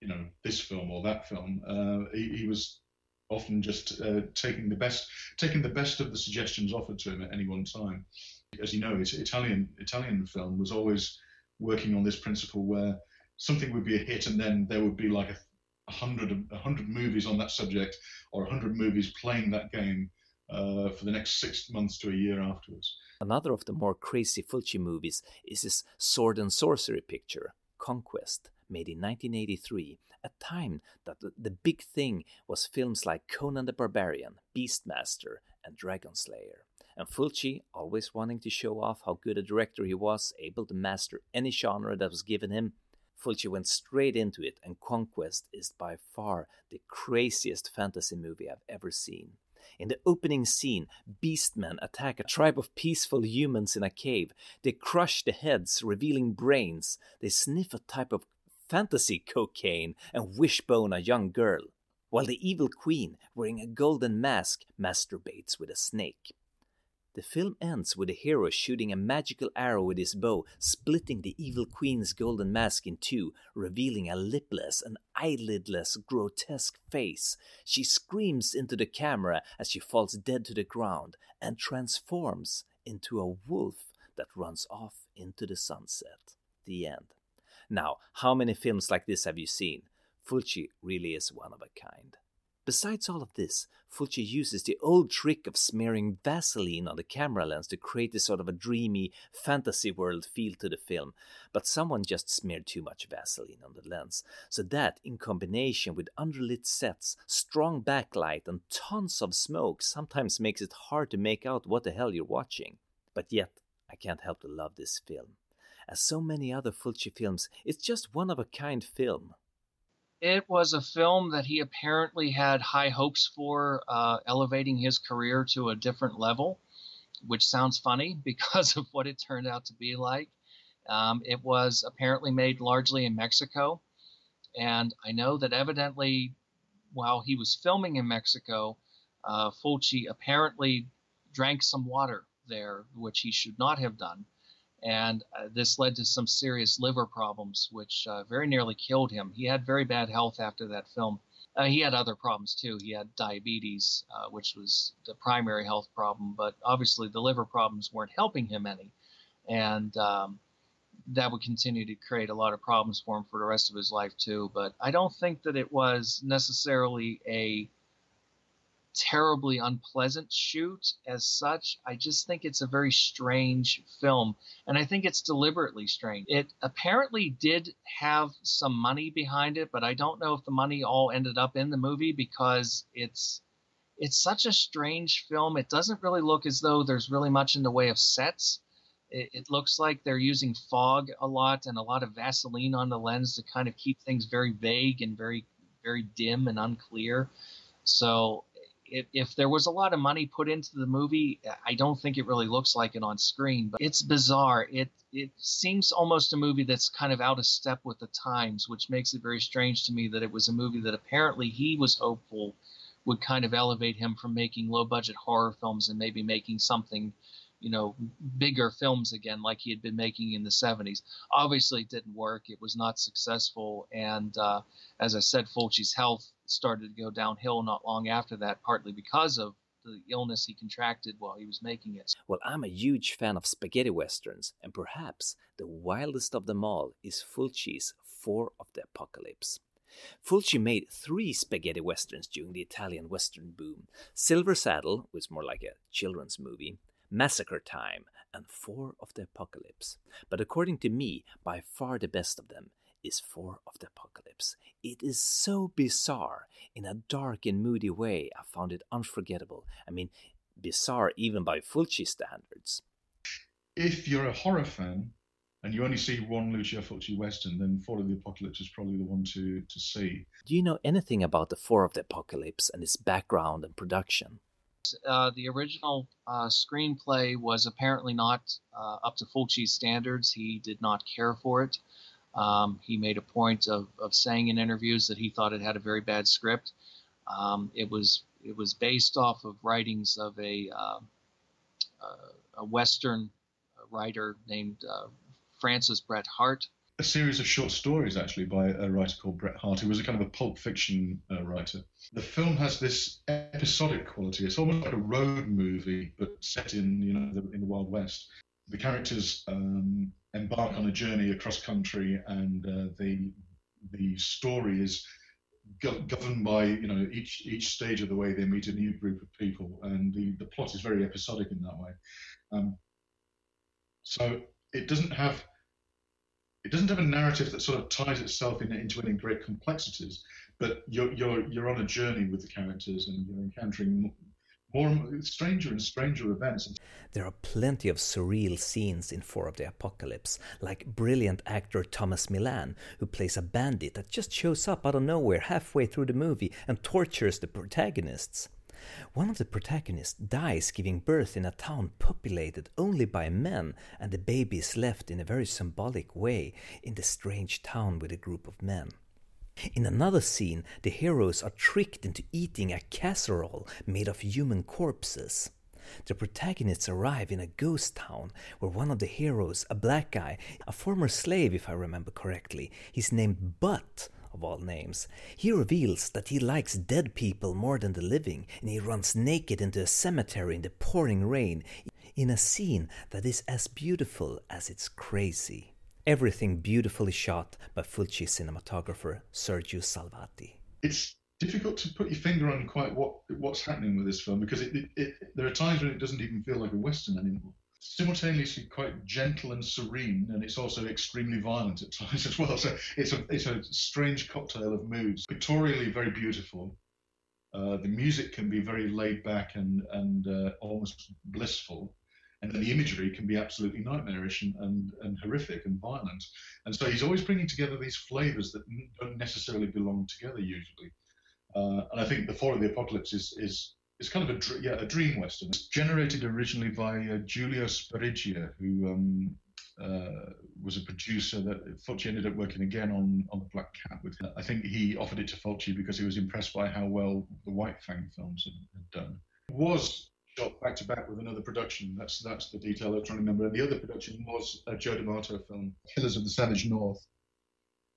S2: you know, this film or that film. Uh, he, he, was often just uh, taking the best, taking the best of the suggestions offered to him at any one time. As you know, Italian Italian film was always working on this principle where something would be a hit, and then there would be like a 100, 100 movies on that subject or 100 movies playing that game uh, for the next six months to a year afterwards.
S1: Another of the more crazy Fulci movies is his sword and sorcery picture, Conquest, made in 1983, a time that the, the big thing was films like Conan the Barbarian, Beastmaster, and Dragon Slayer. And Fulci, always wanting to show off how good a director he was, able to master any genre that was given him, Fulci went straight into it, and Conquest is by far the craziest fantasy movie I've ever seen. In the opening scene, beastmen attack a tribe of peaceful humans in a cave. They crush the heads, revealing brains. They sniff a type of fantasy cocaine and wishbone a young girl, while the evil queen, wearing a golden mask, masturbates with a snake. The film ends with the hero shooting a magical arrow with his bow, splitting the evil queen's golden mask in two, revealing a lipless and eyelidless, grotesque face. She screams into the camera as she falls dead to the ground and transforms into a wolf that runs off into the sunset. The end. Now, how many films like this have you seen? Fulci really is one of a kind. Besides all of this, Fulci uses the old trick of smearing Vaseline on the camera lens to create this sort of a dreamy fantasy world feel to the film, but someone just smeared too much Vaseline on the lens. So that, in combination with underlit sets, strong backlight, and tons of smoke, sometimes makes it hard to make out what the hell you're watching. But yet, I can't help to love this film. As so many other Fulci films, it's just one of a kind film
S3: it was a film that he apparently had high hopes for, uh, elevating his career to a different level, which sounds funny because of what it turned out to be like. Um, it was apparently made largely in Mexico. And I know that evidently, while he was filming in Mexico, uh, Fulci apparently drank some water there, which he should not have done and uh, this led to some serious liver problems, which uh, very nearly killed him. He had very bad health after that film. Uh, he had other problems too. He had diabetes, uh, which was the primary health problem, but obviously the liver problems weren't helping him any, and um, that would continue to create a lot of problems for him for the rest of his life too. But I don't think that it was necessarily a terribly unpleasant shoot as such. I just think it's a very strange film, and I think it's deliberately strange. It apparently did have some money behind it, but I don't know if the money all ended up in the movie because it's it's such a strange film. It doesn't really look as though there's really much in the way of sets. It, it looks like they're using fog a lot and a lot of Vaseline on the lens to kind of keep things very vague and very very dim and unclear. So if, if there was a lot of money put into the movie, I don't think it really looks like it on screen. But it's bizarre. It it seems almost a movie that's kind of out of step with the times, which makes it very strange to me that it was a movie that apparently he was hopeful would kind of elevate him from making low budget horror films and maybe making something you know bigger films again like he had been making in the 70s obviously it didn't work it was not successful and uh, as i said fulci's health started to go downhill not long after that partly because of the illness he contracted while he was making it.
S1: Well, I'm a huge fan of spaghetti westerns, and perhaps the wildest of them all is Fulci's Four of the Apocalypse. Fulci made three spaghetti westerns during the Italian western boom Silver Saddle, is more like a children's movie, Massacre Time, and Four of the Apocalypse. But according to me, by far the best of them is Four of the Apocalypse. It is so bizarre in a dark and moody way. I found it unforgettable. I mean, bizarre even by Fulci standards.
S2: If you're a horror fan and you only see one Lucio Fulci Western, then Four of the Apocalypse is probably the one to, to see.
S1: Do you know anything about the Four of the Apocalypse and its background and production?
S3: Uh, the original uh, screenplay was apparently not uh, up to Fulci's standards. He did not care for it. Um, he made a point of, of saying in interviews that he thought it had a very bad script. Um, it was it was based off of writings of a uh, a Western writer named uh, Francis Bret Harte,
S2: a series of short stories actually by a writer called Bret Harte, who was a kind of a pulp fiction uh, writer. The film has this episodic quality. It's almost like a road movie, but set in you know the, in the Wild West. The characters um, embark on a journey across country, and uh, the the story is go- governed by you know each each stage of the way they meet a new group of people, and the the plot is very episodic in that way. Um, so it doesn't have doesn't have a narrative that sort of ties itself in, into any great complexities, but you're you're you're on a journey with the characters and you're encountering more stranger and stranger events.
S1: There are plenty of surreal scenes in Four of the Apocalypse, like brilliant actor Tomas Milian, who plays a bandit that just shows up out of nowhere halfway through the movie and tortures the protagonists. One of the protagonists dies giving birth in a town populated only by men, and the baby is left in a very symbolic way in the strange town with a group of men. In another scene, the heroes are tricked into eating a casserole made of human corpses. The protagonists arrive in a ghost town where one of the heroes, a black guy, a former slave if I remember correctly, he's named Butt, of all names. He reveals that he likes dead people more than the living, and he runs naked into a cemetery in the pouring rain in a scene that is as beautiful as it's crazy. Everything beautifully shot by Fulci cinematographer Sergio Salvati.
S2: It's difficult to put your finger on quite what what's happening with this film because it, it, it, there are times when it doesn't even feel like a western anymore simultaneously quite gentle and serene, and it's also extremely violent at times as well. So it's a it's a strange cocktail of moods. Pictorially very beautiful. Uh, the music can be very laid back and and uh, almost blissful, and then the imagery can be absolutely nightmarish and, and, and horrific and violent. And so he's always bringing together these flavors that don't necessarily belong together usually. Uh, and I think the Four of the Apocalypse is is it's kind of a yeah a dream western. It's generated originally by uh, Giulio Sbarigia, who um, uh, was a producer that Fulci ended up working again on on the Black Cat with. Him. I think he offered it to Fulci because he was impressed by how well the White Fang films had, had done. It was shot back to back with another production. That's that's the detail I'm trying to remember. And the other production was a Joe D'Amato film, Killers of the Savage North.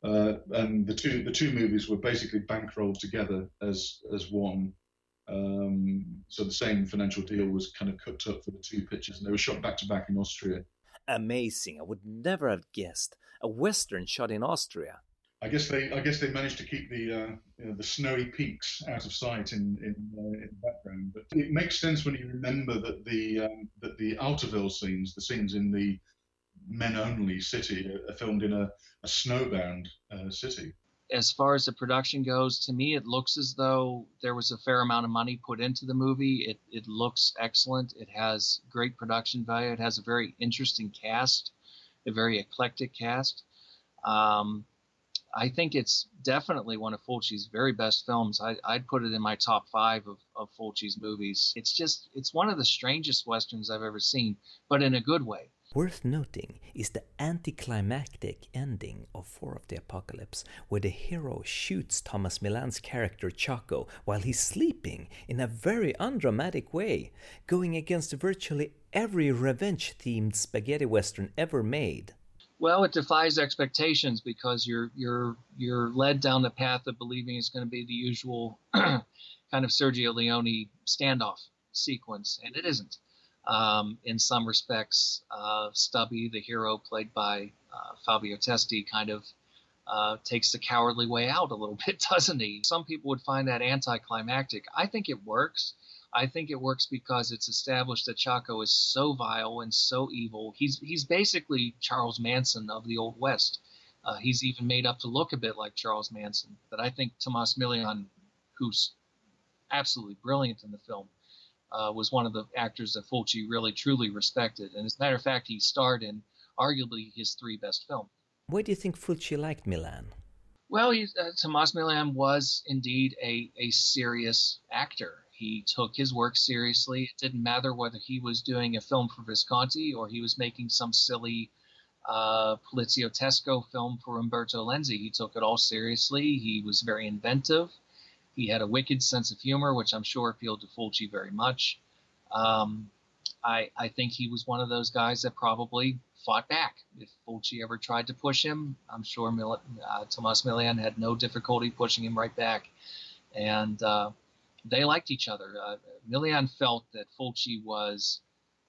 S2: Uh, and the two the two movies were basically bankrolled together as as one um, so the same financial deal was kind of cooked up for the two pictures, and they were shot back to back in Austria.
S1: Amazing! I would never have guessed a western shot in Austria.
S2: I guess they, I guess they managed to keep the uh, you know, the snowy peaks out of sight in in, uh, in, the background. But it makes sense when you remember that the um, that the Altaville scenes, the scenes in the men-only city, are filmed in a, a snowbound uh, city
S3: as far as the production goes, to me, it looks as though there was a fair amount of money put into the movie. It, it looks excellent. It has great production value. It has a very interesting cast, a very eclectic cast. Um, I think it's definitely one of Fulci's very best films. I, would put it in my top five of, of Fulci's movies. It's just, it's one of the strangest westerns I've ever seen, but in a good way.
S1: Worth noting is the anticlimactic ending of Four of the Apocalypse, where the hero shoots Tomas Milian's character Chaco while he's sleeping in a very undramatic way, going against virtually every revenge themed spaghetti western ever made.
S3: Well, it defies expectations because you're you're you're led down the path of believing it's going to be the usual kind of Sergio Leone standoff sequence, and it isn't. Um, in some respects, uh, Stubby, the hero played by uh, Fabio Testi, kind of uh, takes the cowardly way out a little bit, doesn't he? Some people would find that anticlimactic. I think it works. I think it works because it's established that Chaco is so vile and so evil. He's he's basically Charles Manson of the Old West. Uh, he's even made up to look a bit like Charles Manson. But I think Tomas Milian, who's absolutely brilliant in the film, uh, was one of the actors that Fulci really truly respected. And as a matter of fact, he starred in arguably his three best films.
S1: Why do you think Fulci liked Milian?
S3: Well, he, uh, Tomas Milian was indeed a, a serious actor. He took his work seriously. It didn't matter whether he was doing a film for Visconti or he was making some silly uh, Poliziottesco film for Umberto Lenzi. He took it all seriously. He was very inventive. He had a wicked sense of humor, which I'm sure appealed to Fulci very much. Um, I, I think he was one of those guys that probably fought back. If Fulci ever tried to push him, I'm sure Mil- uh, Tomas Milian had no difficulty pushing him right back. And uh, they liked each other. Uh, Milian felt that Fulci was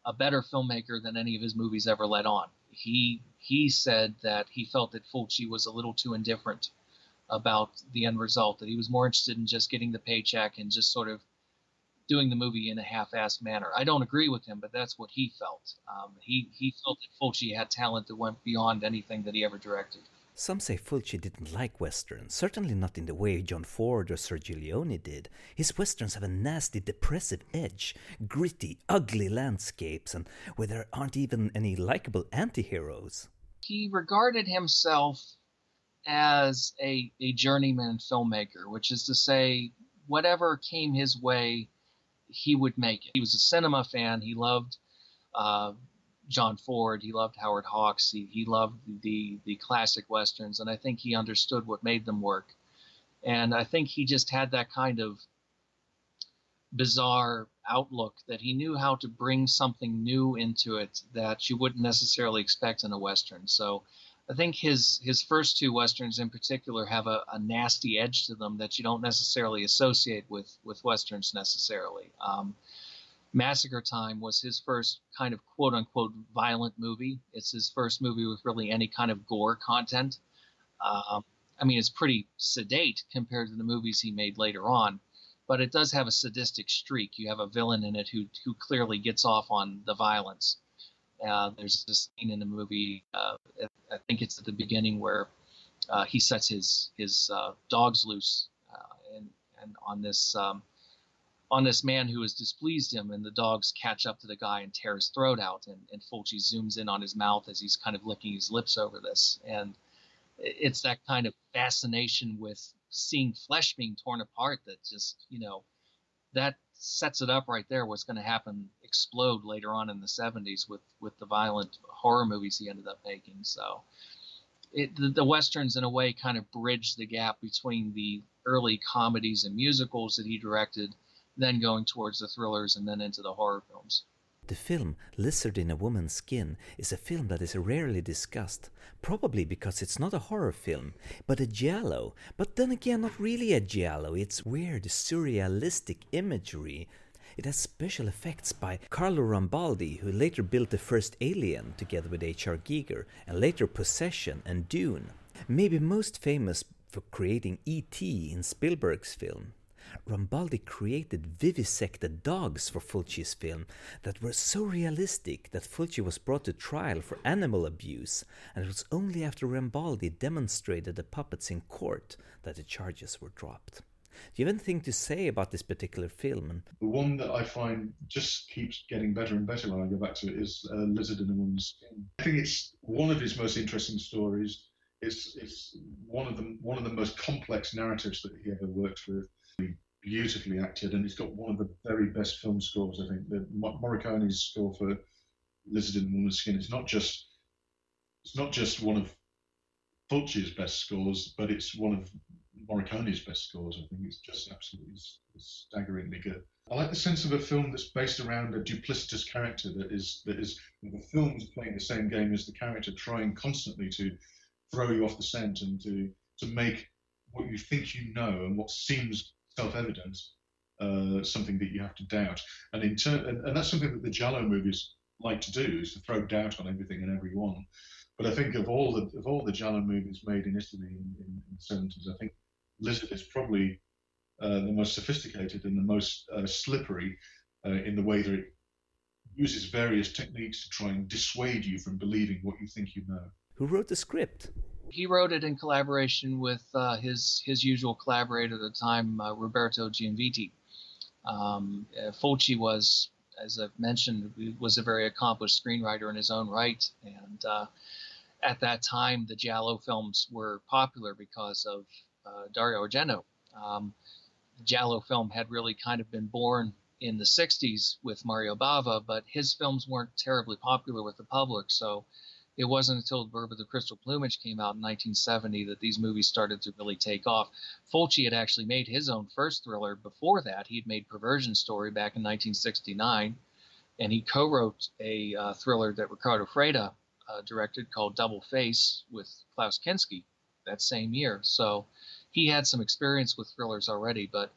S3: a better filmmaker than any of his movies ever let on. He he said that he felt that Fulci was a little too indifferent about the end result, that he was more interested in just getting the paycheck and just sort of doing the movie in a half-assed manner. I don't agree with him, but that's what he felt. Um, he he felt that Fulci had talent that went beyond anything that he ever directed.
S1: Some say Fulci didn't like westerns, certainly not in the way John Ford or Sergio Leone did. His westerns have a nasty, depressive edge, gritty, ugly landscapes, and where there aren't even any likable anti-heroes.
S3: He regarded himself as a, a journeyman filmmaker, which is to say, whatever came his way, he would make it. He was a cinema fan. He loved uh, John Ford. He loved Howard Hawks. He, he loved the the classic westerns, and I think he understood what made them work. And I think he just had that kind of bizarre outlook that he knew how to bring something new into it that you wouldn't necessarily expect in a western. So I think his his first two westerns in particular have a, a nasty edge to them that you don't necessarily associate with with westerns necessarily. Um, Massacre Time was his first kind of quote unquote violent movie. It's his first movie with really any kind of gore content. Um, I mean, it's pretty sedate compared to the movies he made later on, but it does have a sadistic streak. You have a villain in it who who clearly gets off on the violence. Uh, there's a scene in the movie, uh, I think it's at the beginning where uh, he sets his his uh, dogs loose uh, and and on this um, on this man who has displeased him, and the dogs catch up to the guy and tear his throat out, and, and Fulci zooms in on his mouth as he's kind of licking his lips over this, and it's that kind of fascination with seeing flesh being torn apart that just you know that sets it up right there. What's going to happen explode later on in the 70s with with the violent horror movies he ended up making. So it, the, the westerns in a way kind of bridged the gap between the early comedies and musicals that he directed, then going towards the thrillers and then into the horror films.
S1: The film Lizard in a Woman's Skin is a film that is rarely discussed, probably because it's not a horror film, but a giallo. But then again, not really a giallo, it's weird, surrealistic imagery. It has special effects by Carlo Rambaldi, who later built the first Alien together with H.R. Giger, and later Possession and Dune. Maybe most famous for creating E.T. in Spielberg's film. Rambaldi created vivisected dogs for Fulci's film that were so realistic that Fulci was brought to trial for animal abuse, and it was only after Rambaldi demonstrated the puppets in court that the charges were dropped. Do you have anything to say about this particular film?
S2: The one that I find just keeps getting better and better when I go back to it is uh, Lizard in a Woman's Skin. I think it's one of his most interesting stories. It's it's one of the one of the most complex narratives that he ever worked with. Beautifully acted, and he's got one of the very best film scores. I think the Morricone's score for Lizard in a Woman's Skin is not just it's not just one of Fulci's best scores, but it's one of Morricone's best scores. I think it's just absolutely staggeringly good. I like the sense of a film that's based around a duplicitous character that is that is the film is playing the same game as the character, trying constantly to throw you off the scent and to to make what you think you know and what seems self-evident uh, something that you have to doubt. And in turn, and, and that's something that the Giallo movies like to do is to throw doubt on everything and everyone. But I think of all the of all the Giallo movies made in Italy in, in, in the seventies, I think Lizard is probably uh, the most sophisticated and the most uh, slippery uh, in the way that it uses various techniques to try and dissuade you from believing what you think you know.
S1: Who wrote the script?
S3: He wrote it in collaboration with uh, his his usual collaborator at the time, uh, Roberto Gianviti. Um, Fulci was, as I've mentioned, was a very accomplished screenwriter in his own right, and at that time, the Giallo films were popular because of uh, Dario Argento. Um, Giallo film had really kind of been born in the 60s with Mario Bava, but his films weren't terribly popular with the public. So it wasn't until of the Crystal Plumage came out in 1970 that these movies started to really take off. Fulci had actually made his own first thriller before that. He'd made Perversion Story back in 1969, and he co wrote a uh, thriller that Riccardo Freda uh, directed called Double Face with Klaus Kinski that same year. So he had some experience with thrillers already, but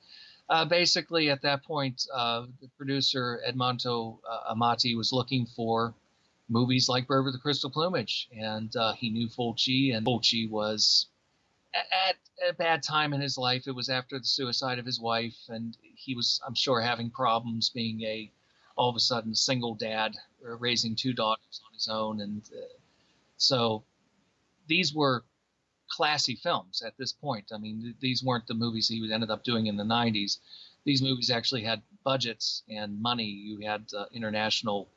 S3: uh, basically at that point, uh, the producer Edmondo uh, Amati was looking for movies like Bird with the Crystal Plumage, and uh, he knew Fulci, and Fulci was at, a bad time in his life. It was after the suicide of his wife, and he was, I'm sure, having problems being a all of a sudden single dad, raising two daughters on his own, and uh, so these were classy films at this point. I mean, th- these weren't the movies he ended up doing in the 90s. These movies actually had budgets and money. You had uh, international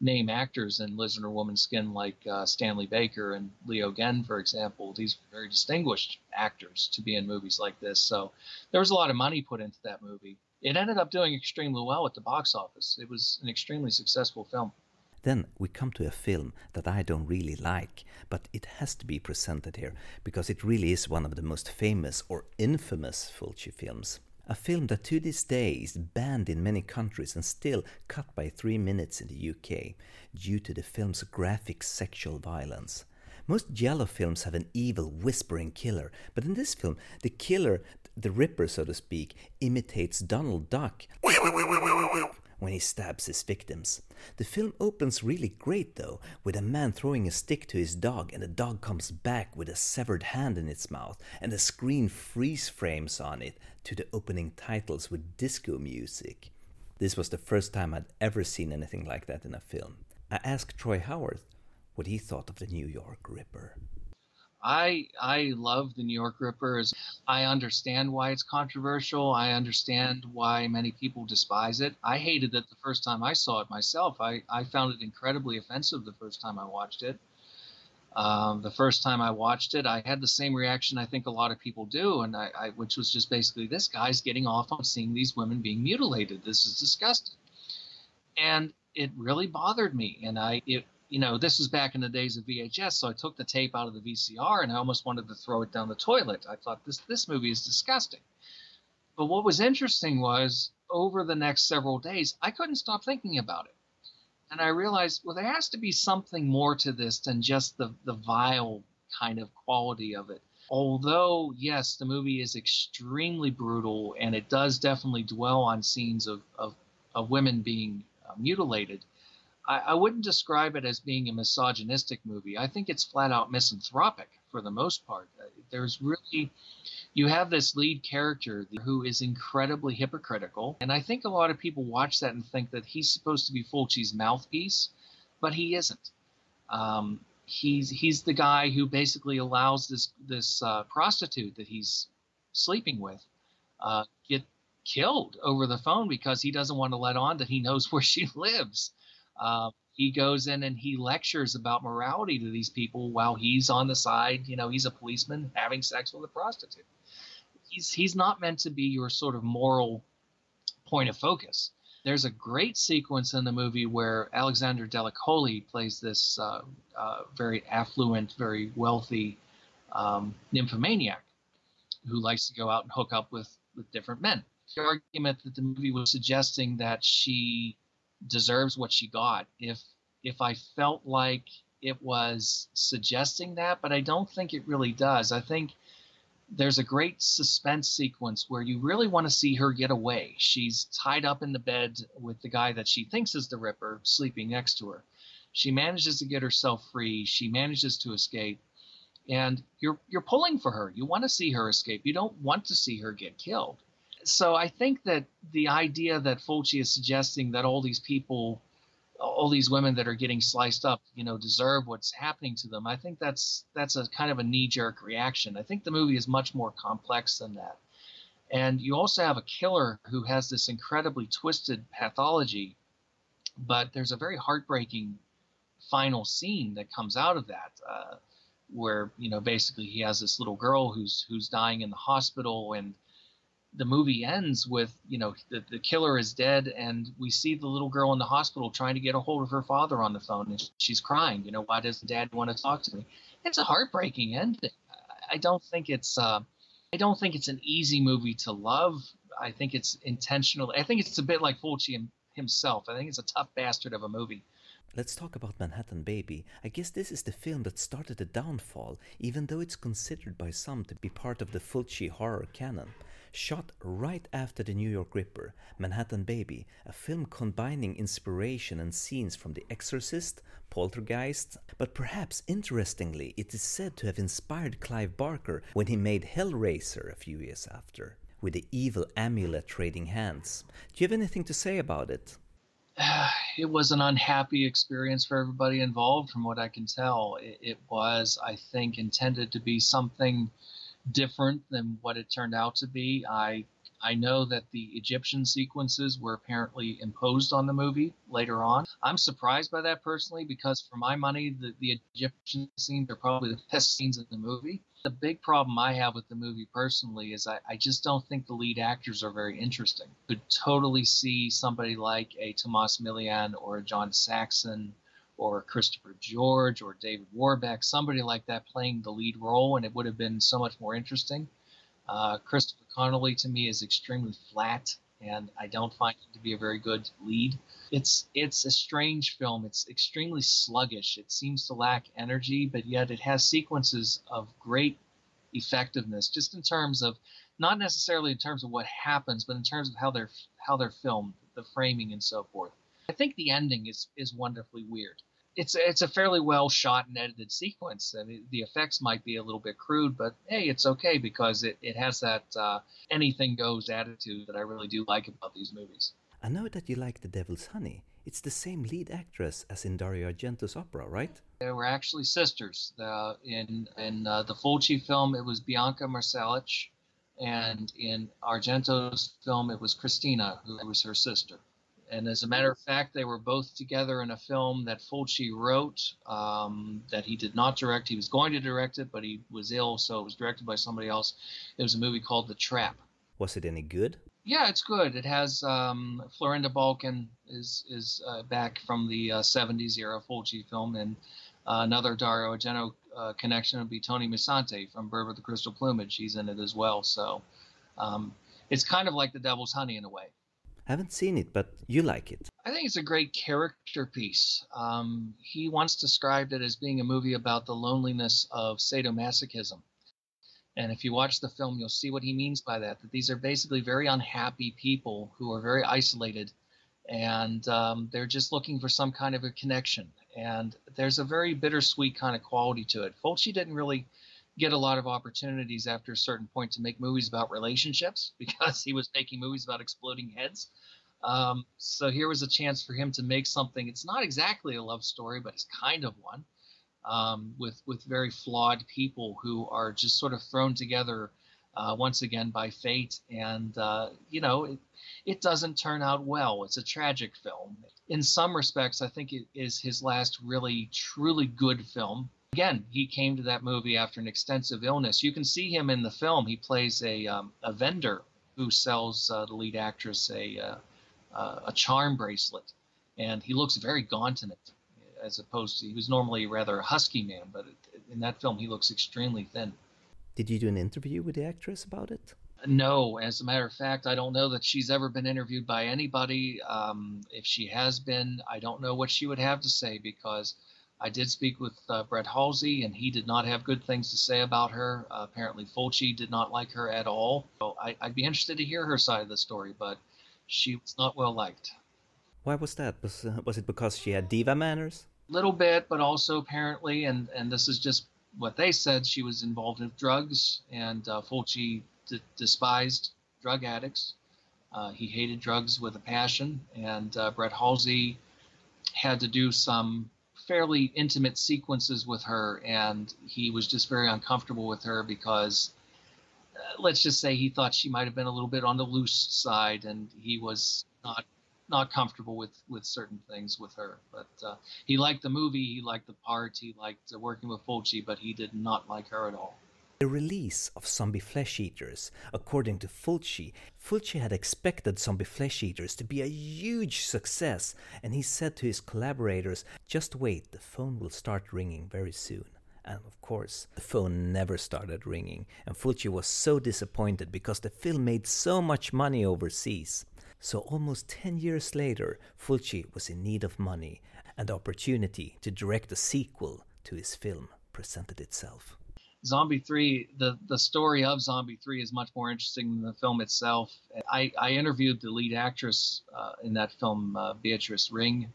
S3: name actors in Lizard or Woman's Skin, like uh, Stanley Baker and Leo Genn, for example. These were very distinguished actors to be in movies like this. So there was a lot of money put into that movie. It ended up doing extremely well at the box office. It was an extremely successful film.
S1: Then we come to a film that I don't really like, but it has to be presented here because it really is one of the most famous or infamous Fulci films. A film that to this day is banned in many countries and still cut by three minutes in the UK due to the film's graphic sexual violence. Most Giallo films have an evil, whispering killer, but in this film, the killer, the Ripper so to speak, imitates Donald Duck when he stabs his victims. The film opens really great though, with a man throwing a stick to his dog and the dog comes back with a severed hand in its mouth and the screen freeze frames on it to the opening titles with disco music. This was the first time I'd ever seen anything like that in a film. I asked Troy Howarth what he thought of the New York Ripper.
S3: I I love the New York Rippers. I understand why it's controversial. I understand why many people despise it. I hated it the first time I saw it myself. I, I found it incredibly offensive the first time I watched it. Um, the first time I watched it, I had the same reaction I think a lot of people do, and I, I which was just basically this guy's getting off on seeing these women being mutilated. This is disgusting, and it really bothered me. And I it you know, this was back in the days of VHS, so I took the tape out of the VCR and I almost wanted to throw it down the toilet. I thought this this movie is disgusting. But what was interesting was over the next several days, I couldn't stop thinking about it. And I realized, well, there has to be something more to this than just the, the vile kind of quality of it. Although, yes, the movie is extremely brutal and it does definitely dwell on scenes of, of, of women being uh, mutilated, I, I wouldn't describe it as being a misogynistic movie. I think it's flat out misanthropic for the most part. Uh, there's really you have this lead character who is incredibly hypocritical, and I think a lot of people watch that and think that he's supposed to be Fulci's mouthpiece, but he isn't. Um, he's he's the guy who basically allows this this uh, prostitute that he's sleeping with uh, get killed over the phone because he doesn't want to let on that he knows where she lives. Uh, he goes in and he lectures about morality to these people while he's on the side. You know, he's a policeman having sex with a prostitute. He's he's not meant to be your sort of moral point of focus. There's a great sequence in the movie where Alexandra Delli Colli plays this uh, uh, very affluent, very wealthy um, nymphomaniac who likes to go out and hook up with, with different men. The argument that the movie was suggesting that she deserves what she got. If if I felt like it was suggesting that, but I don't think it really does. I think there's a great suspense sequence where you really want to see her get away. She's tied up in the bed with the guy that she thinks is the Ripper sleeping next to her. She manages to get herself free. She manages to escape. And you're you're pulling for her. You want to see her escape. You don't want to see her get killed so I think that the idea that Fulci is suggesting that all these people, all these women that are getting sliced up, you know, deserve what's happening to them. I think that's that's a kind of a knee-jerk reaction. I think the movie is much more complex than that. And you also have a killer who has this incredibly twisted pathology, but there's a very heartbreaking final scene that comes out of that. Uh, where you know basically he has this little girl who's who's dying in the hospital and the movie ends with you know the, the killer is dead and we see the little girl in the hospital trying to get a hold of her father on the phone and she's crying you know why doesn't dad want to talk to me? It's a heartbreaking ending. I don't think it's uh, i don't think it's an easy movie to love. I think it's intentional i think it's a bit like fulci himself. I think it's a tough bastard of a movie.
S1: Let's talk about Manhattan Baby. I guess this is the film that started the downfall, even though it's considered by some to be part of the Fulci horror canon. Shot right after The New York Ripper, Manhattan Baby, a film combining inspiration and scenes from The Exorcist, Poltergeist, but perhaps interestingly, it is said to have inspired Clive Barker when he made Hellraiser a few years after, with the evil amulet trading hands. Do you have anything to say about it?
S3: it was an unhappy experience for everybody involved, from what I can tell. It, it was, I think, intended to be something different than what it turned out to be. I I know that the Egyptian sequences were apparently imposed on the movie later on. I'm surprised by that personally because, for my money, the, the Egyptian scenes are probably the best scenes in the movie. The big problem I have with the movie personally is I, I just don't think the lead actors are very interesting. Could totally see somebody like a Tomas Milian or a John Saxon or Christopher George or David Warbeck, somebody like that playing the lead role, and it would have been so much more interesting. Uh, Christopher Connelly to me is extremely flat, and I don't find him to be a very good lead. It's it's a strange film. It's extremely sluggish. It seems to lack energy, but yet it has sequences of great effectiveness, just in terms of not necessarily in terms of what happens, but in terms of how they're how they're filmed, the framing, and so forth. I think the ending is is wonderfully weird it's it's a fairly well shot and edited sequence. I mean, the effects might be a little bit crude, but hey, it's okay because it, it has that uh, anything goes attitude that I really do like about these movies.
S1: I know that you like The Devil's Honey. It's the same lead actress as in Dario Argento's opera, right?
S3: They were actually sisters. Uh, in in uh, the Fulci film, it was Blanca Marsillach, and in Argento's film, it was Christina, who was her sister. And as a matter of fact, they were both together in a film that Fulci wrote um, that he did not direct. He was going to direct it, but he was ill, so it was directed by somebody else. It was a movie called The Trap.
S1: Was it any good?
S3: Yeah, it's good. It has um, Florinda Bolkan is is uh, back from the uh, 70s era Fulci film, and uh, another Dario Argento uh, connection would be Tony Musante from Bird with the Crystal Plumage. He's in it as well. So um, it's kind of like The Devil's Honey in a way
S1: haven't seen it, but you like it.
S3: I think it's a great character piece. Um, he once described it as being a movie about the loneliness of sadomasochism. And if you watch the film, you'll see what he means by that. That these are basically very unhappy people who are very isolated and um, they're just looking for some kind of a connection. And there's a very bittersweet kind of quality to it. Fulci didn't really get a lot of opportunities after a certain point to make movies about relationships because he was making movies about exploding heads. Um, so here was a chance for him to make something. It's not exactly a love story, but it's kind of one um, with with very flawed people who are just sort of thrown together uh, once again by fate. And, uh, you know, it, it doesn't turn out well. It's a tragic film. In some respects, I think it is his last really, truly good film. Again, he came to that movie after an extensive illness. You can see him in the film. He plays a, um, a vendor who sells uh, the lead actress a, uh, uh, a charm bracelet. And he looks very gaunt in it, as opposed to, he was normally rather a husky man, but in that film, he looks extremely thin.
S1: Did you do an interview with the actress about it?
S3: No, as a matter of fact, I don't know that she's ever been interviewed by anybody. Um, if she has been, I don't know what she would have to say because I did speak with uh, Brett Halsey, and he did not have good things to say about her. Uh, apparently, Fulci did not like her at all. So I, would be interested to hear her side of the story, but she was not well liked.
S1: Why was that? Was, uh, was it because she had diva manners?
S3: Little bit, but also apparently, and and this is just what they said, she was involved in drugs, and uh, Fulci d- despised drug addicts. Uh, he hated drugs with a passion, and uh, Brett Halsey had to do some fairly intimate sequences with her, and he was just very uncomfortable with her because, uh, let's just say, he thought she might have been a little bit on the loose side, and he was not not comfortable with with certain things with her. But uh, he liked the movie, he liked the part, he liked uh, working with Fulci, but he did not like her at all.
S1: The release of Zombie Flesh Eaters, according to Fulci, Fulci had expected Zombie Flesh Eaters to be a huge success, and he said to his collaborators, Just wait, the phone will start ringing very soon. And of course, the phone never started ringing, and Fulci was so disappointed because the film made so much money overseas. So almost 10 years later, Fulci was in need of money, and the opportunity to direct a sequel to his film presented itself.
S3: Zombie 3, the, the story of Zombie 3 is much more interesting than the film itself. I, I interviewed the lead actress uh, in that film, uh, Beatrice Ring,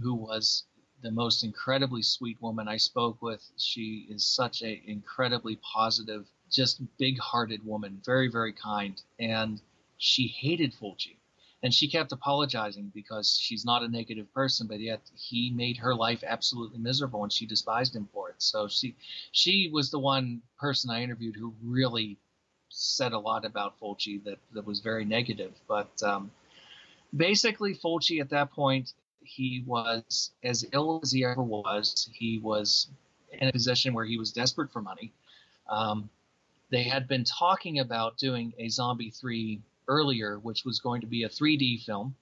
S3: who was the most incredibly sweet woman I spoke with. She is such an incredibly positive, just big hearted woman, very, very kind. And she hated Fulci and she kept apologizing because she's not a negative person but yet he made her life absolutely miserable and she despised him for it. So she she was the one person i interviewed who really said a lot about fulci that that was very negative. But um, basically fulci at that point he was as ill as he ever was. He was in a position where he was desperate for money. Um, they had been talking about doing a zombie 3 earlier, which was going to be a 3D film.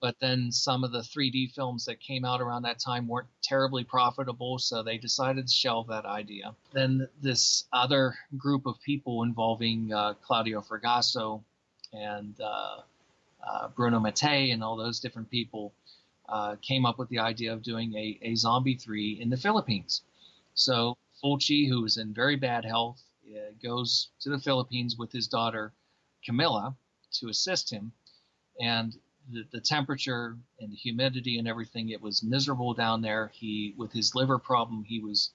S3: But then some of the 3D films that came out around that time weren't terribly profitable, so they decided to shelve that idea. Then this other group of people involving uh, Claudio Fragasso and uh, uh, Bruno Mattei and all those different people uh, came up with the idea of doing a, a Zombie 3 in the Philippines. So Fulci, who was in very bad health, uh, goes to the Philippines with his daughter Camilla to assist him. And the, the temperature and the humidity and everything, it was miserable down there. He, with his liver problem, he was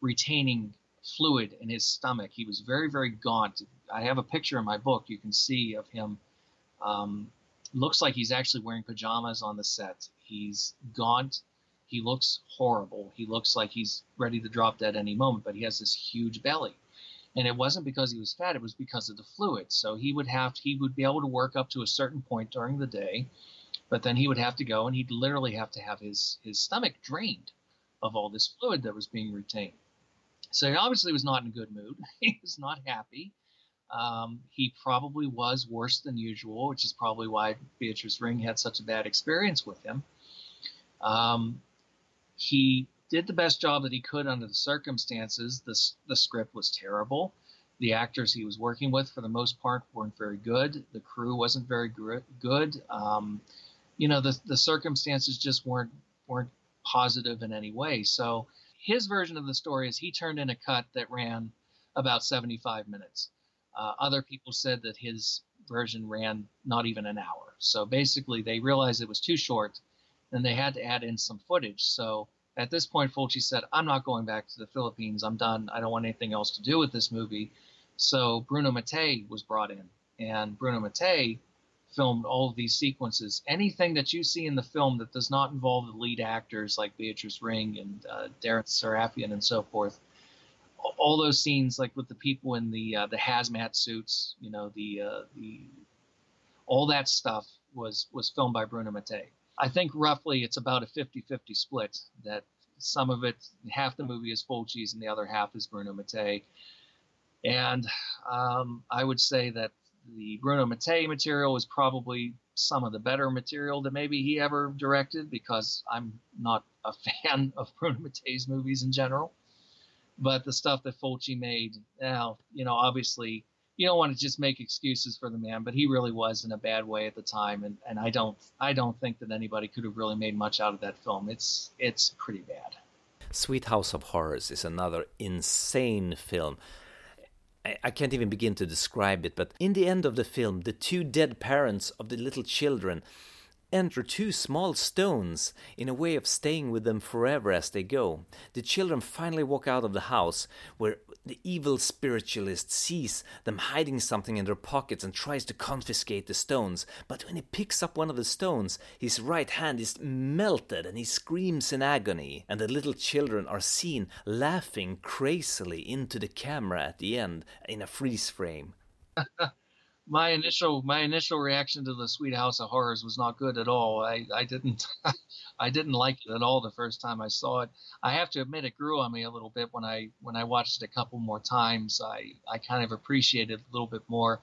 S3: retaining fluid in his stomach. He was very, very gaunt. I have a picture in my book you can see of him. Um, looks like he's actually wearing pajamas on the set. He's gaunt. He looks horrible. He looks like he's ready to drop dead any moment, but he has this huge belly and it wasn't because he was fat it was because of the fluid. So he would have he would be able to work up to a certain point during the day but then he would have to go and he'd literally have to have his his stomach drained of all this fluid that was being retained. So he obviously was not in a good mood. He was not happy. Um, he probably was worse than usual which is probably why beatrice ring had such a bad experience with him. Um, he did the best job that he could under the circumstances. The, the script was terrible. The actors he was working with, for the most part, weren't very good. The crew wasn't very good. Um, you know, the, the circumstances just weren't weren't positive in any way. So his version of the story is he turned in a cut that ran about 75 minutes. Uh, other people said that his version ran not even an hour. So basically, they realized it was too short, and they had to add in some footage. So at this point, Fulci said, I'm not going back to the Philippines. I'm done. I don't want anything else to do with this movie. So Bruno Mattei was brought in, and Bruno Mattei filmed all of these sequences. Anything that you see in the film that does not involve the lead actors like Beatrice Ring and uh, Deran Sarafian and so forth, all those scenes, like with the people in the uh, the hazmat suits, you know, the uh, the all that stuff was was filmed by Bruno Mattei. I think roughly it's about a 50-50 split. That some of it, half the movie is Fulci's and the other half is Bruno Mattei. And um, I would say that the Bruno Mattei material is probably some of the better material that maybe he ever directed because I'm not a fan of Bruno Mattei's movies in general. But the stuff that Fulci made, now, you know, obviously you don't want to just make excuses for the man, but he really was in a bad way at the time, and, and I don't I don't think that anybody could have really made much out of that film. It's it's pretty bad.
S1: Sweet House of Horrors is another insane film. I can't even begin to describe it, but in the end of the film, the two dead parents of the little children enter two small stones in a way of staying with them forever as they go. The children finally walk out of the house, where the evil spiritualist sees them hiding something in their pockets and tries to confiscate the stones. But when he picks up one of the stones, his right hand is melted and he screams in agony. And the little children are seen laughing crazily into the camera at the end in a freeze frame.
S3: my initial my initial reaction to the Sweet House of Horrors was not good at all. I, I didn't I didn't like it at all the first time I saw it. I have to admit it grew on me a little bit when I when I watched it a couple more times. I I kind of appreciated it a little bit more.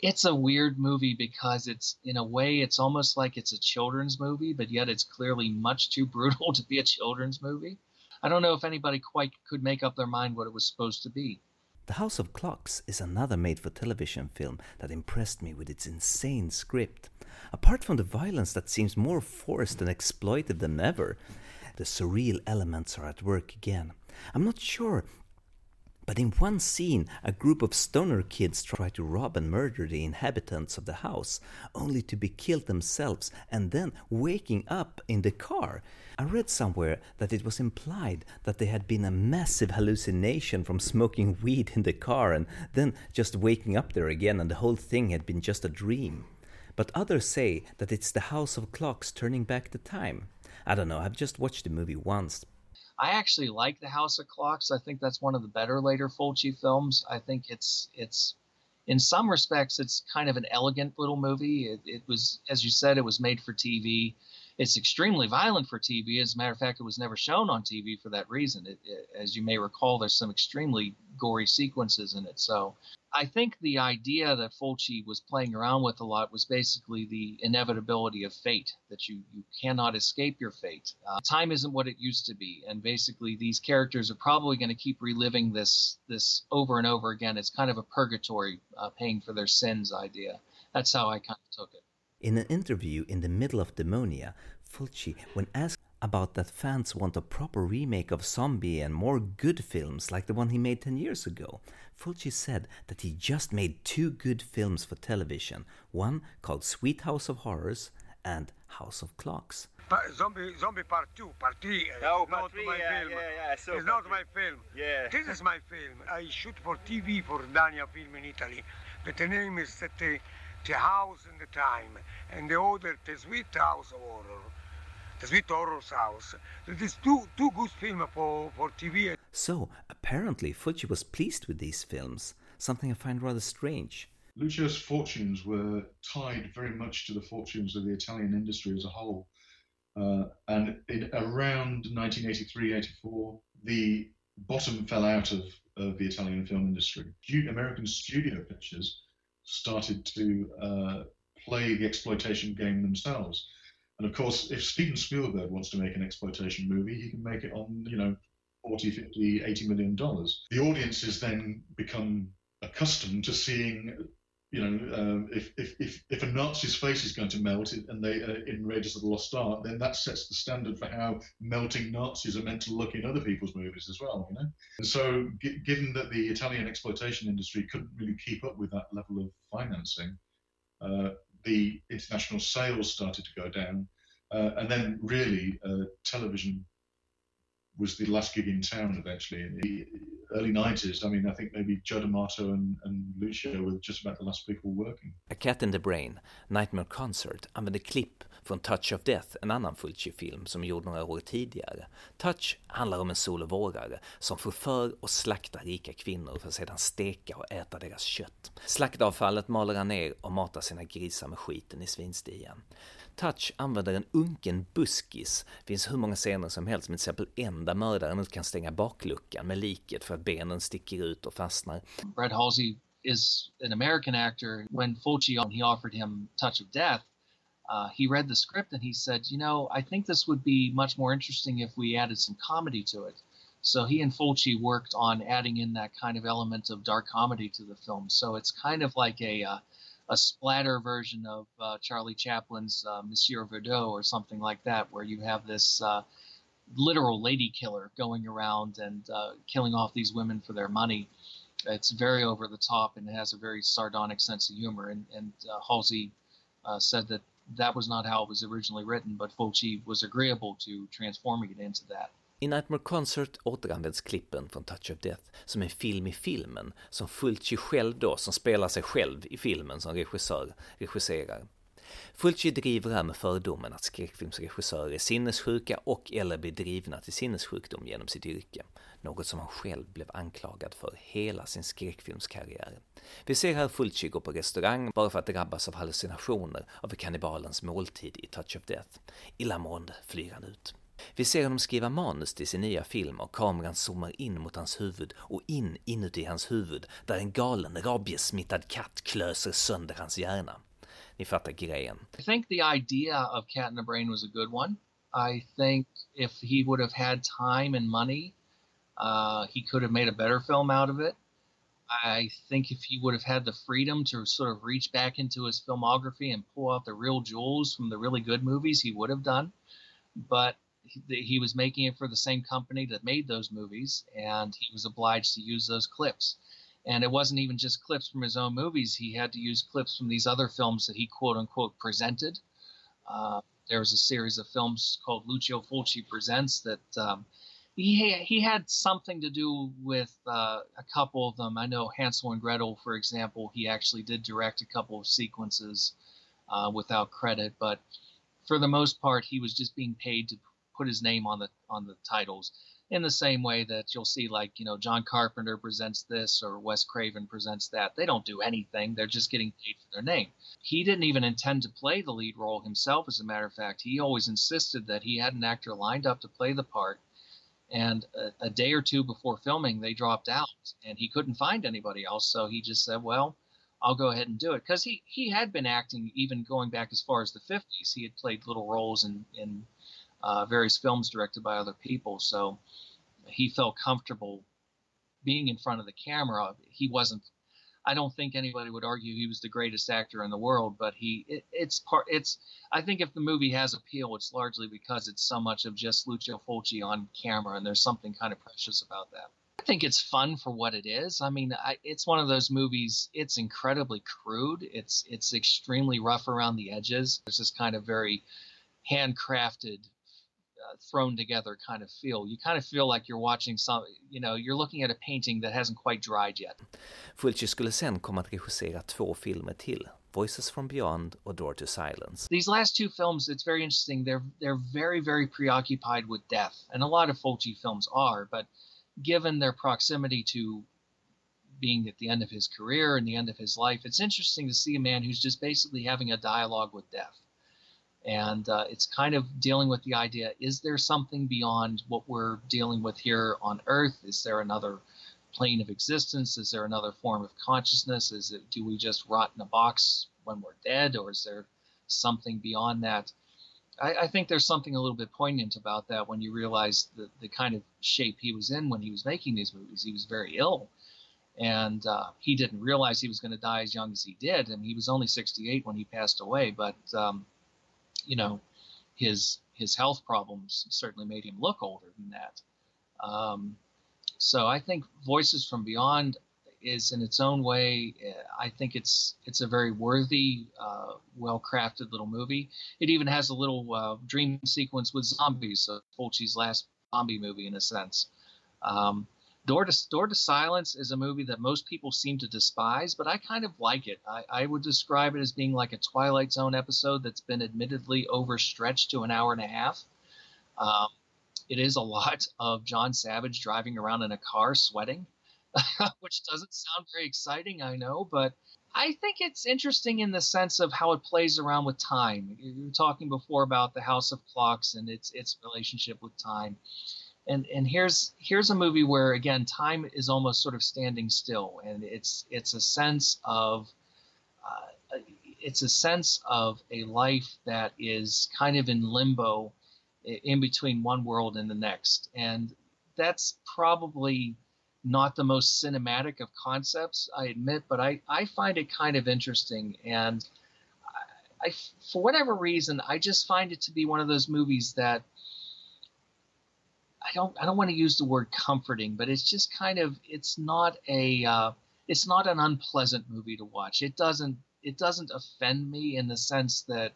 S3: It's a weird movie because it's in a way it's almost like it's a children's movie, but yet it's clearly much too brutal to be a children's movie. I don't know if anybody quite could make up their mind what it was supposed to be.
S1: The House of Clocks is another made for television film that impressed me with its insane script. Apart from the violence that seems more forced and exploited than ever, the surreal elements are at work again. I'm not sure but in one scene, a group of stoner kids try to rob and murder the inhabitants of the house, only to be killed themselves and then waking up in the car. I read somewhere that it was implied that they had been a massive hallucination from smoking weed in the car and then just waking up there again and the whole thing had been just a dream. But others say that it's the House of Clocks turning back the time. I don't know, I've just watched the movie once,
S3: I actually like The House of Clocks. I think that's one of the better later Fulci films. I think it's it's in some respects it's kind of an elegant little movie. It, it was, as you said, it was made for TV. It's extremely violent for TV. As a matter of fact, it was never shown on TV for that reason. It, it, as you may recall, there's some extremely gory sequences in it. So I think the idea that Fulci was playing around with a lot was basically the inevitability of fate, that you, you cannot escape your fate. Uh, time isn't what it used to be, and basically these characters are probably going to keep reliving this this over and over again. It's kind of a purgatory, uh, paying for their sins idea. That's how I kind of took it.
S1: In an interview in the middle of Demonia, Fulci, when asked about that fans want a proper remake of Zombie and more good films like the one he made 10 years ago, Fulci said that he just made two good films for television, one called Sweet House of Horrors and House of Clocks.
S4: zombie, zombie Part 2, Part 3.
S5: Uh, oh, Part 3, yeah,
S4: film.
S5: yeah, yeah, so
S4: It's not my film.
S5: Yeah.
S4: This is my film. I shoot for TV for Dania Film in Italy. But the name is the, the House and the Time. And the other, The Sweet House of Horror the Sweet Horror's House. It is two, two good films for, for TV.
S1: So, apparently, Fulci was pleased with these films, something I find rather strange.
S2: Lucio's fortunes were tied very much to the fortunes of the Italian industry as a whole. Uh, and in around 1983 84, the bottom fell out of, of the Italian film industry. American studio pictures started to uh, play the exploitation game themselves. And of course, if Steven Spielberg wants to make an exploitation movie, he can make it on, you know, 40, 50, 80 million dollars. The audiences then become accustomed to seeing, you know, um, if, if, if, if a Nazi's face is going to melt and they uh, in Raiders of the Lost Ark, then that sets the standard for how melting Nazis are meant to look in other people's movies as well, you know. And so, g- given that the Italian exploitation industry couldn't really keep up with that level of financing, uh, the international sales started to go down. Uh, and then really uh, television was the last gig in town eventually in the early 90s. I mean, I think maybe Joe D'Amato and, and Lucio were just about the last people working.
S1: A Cat in the Brain, Nightmare Concert, använder klipp från Touch of Death, en annan Fulci-film som gjord några år tidigare. Touch handlar om en solovårare som förför och slaktar rika kvinnor för att sedan steka och äta deras kött. Slaktavfallet maler han ner och matar sina grisar med skiten i svinstian. Touch använder en unken buskis. Det finns hur många scener som helst, men till exempel en där mördaren inte kan stänga bakluckan med liket för att benen sticker ut och fastnar.
S3: Brad Halsey is an American actor. When Fulci he offered him Touch of Death, uh, he read the script and he said, "You know, I think this would be much more interesting if we added some comedy to it." So he and Fulci worked on adding in that kind of element of dark comedy to the film. So it's kind of like a uh, a splatter version of uh, Charlie Chaplin's uh, Monsieur Verdoux or something like that, where you have this uh, literal lady killer going around and uh, killing off these women for their money. It's very over the top and it has a very sardonic sense of humor. And, and Halsey said that that was not how it was originally written, but Fulci was agreeable to transforming it into that.
S1: I Nightmare Concert återanvänds klippen från Touch of Death som en film i filmen, som Fulci själv då, som spelar sig själv i filmen som regissör, regisserar. Fulci driver här med fördomen att skräckfilmsregissörer är sinnessjuka och eller blir drivna till sinnessjukdom genom sitt yrke. Något som han själv blev anklagad för hela sin skräckfilmskarriär. Vi ser här Fulci gå på restaurang bara för att drabbas av hallucinationer av kannibalens måltid i Touch of Death. Illamående flyr han ut. Vi ser honom skriva manus till sin nya film och kameran zoomar in mot hans huvud och in inuti hans huvud där en galen rabiessmittad katt klöser sönder hans hjärna. Ni fattar grejen.
S3: I think the idea of Cat in the Brain was a good one. I think if he would have had time and money, uh, he could have made a better film out of it. I think if he would have had the freedom to sort of reach back into his filmography and pull out the real jewels from the really good movies, he would have done. But he was making it for the same company that made those movies, and he was obliged to use those clips. And it wasn't even just clips from his own movies; he had to use clips from these other films that he quote unquote presented. Uh, there was a series of films called Lucio Fulci Presents that um, he he had something to do with uh, a couple of them. I know Hansel and Gretel, for example, he actually did direct a couple of sequences uh, without credit, but for the most part, he was just being paid to put his name on the on the titles. In the same way that you'll see like you know John Carpenter presents this or Wes Craven presents that they don't do anything. They're just getting paid for their name. He didn't even intend to play the lead role himself as a matter of fact. He always insisted that he had an actor lined up to play the part and a, a day or two before filming they dropped out and he couldn't find anybody else so he just said well I'll go ahead and do it because he he had been acting even going back as far as the 50s he had played little roles in in uh, various films directed by other people. So he felt comfortable being in front of the camera. He wasn't. I don't think anybody would argue he was the greatest actor in the world, but he it, it's part. It's I think if the movie has appeal, it's largely because it's so much of just Lucio Fulci on camera, and there's something kind of precious about that. I think it's fun for what it is. I mean, I, it's one of those movies. It's incredibly crude. It's it's extremely rough around the edges. There's this kind of very handcrafted thrown together kind of feel. You kind of feel like you're watching some, you know, you're looking at a painting that hasn't quite dried yet.
S1: Fulci skulle sen komma att regissera två filmer till. Voices from Beyond och Door to Silence.
S3: These last two films, it's very interesting. They're they're very very preoccupied with death, and a lot of Fulci films are. But given their proximity to being at the end of his career and the end of his life, it's interesting to see a man who's just basically having a dialogue with death. And uh, it's kind of dealing with the idea is there something beyond what we're dealing with here on Earth? Is there another plane of existence? Is there another form of consciousness? Is it, do we just rot in a box when we're dead, or is there something beyond that? I, I think there's something a little bit poignant about that when you realize the, the kind of shape he was in when he was making these movies. He was very ill and uh, he didn't realize he was going to die as young as he did. And he was only 68 when he passed away. But um, you know, his his health problems certainly made him look older than that. Um, so I think Voices from Beyond is in its own way. I think it's it's a very worthy, uh, well crafted little movie. It even has a little uh, dream sequence with zombies, so Fulci's last zombie movie in a sense. Um, Door to Door to Silence is a movie that most people seem to despise, but I kind of like it. I, I would describe it as being like a Twilight Zone episode that's been admittedly overstretched to an hour and a half. Um, it is a lot of John Savage driving around in a car sweating, which doesn't sound very exciting, I know, but I think it's interesting in the sense of how it plays around with time. You were talking before about the House of Clocks and its its relationship with time and and here's here's a movie where again time is almost sort of standing still and it's it's a sense of uh, it's a sense of a life that is kind of in limbo in between one world and the next. And that's probably not the most cinematic of concepts i admit but i i find it kind of interesting. And I, I for whatever reason i just find it to be one of those movies that I don't I don't want to use the word comforting, but it's just kind of it's not a uh, it's not an unpleasant movie to watch. It doesn't it doesn't offend me in the sense that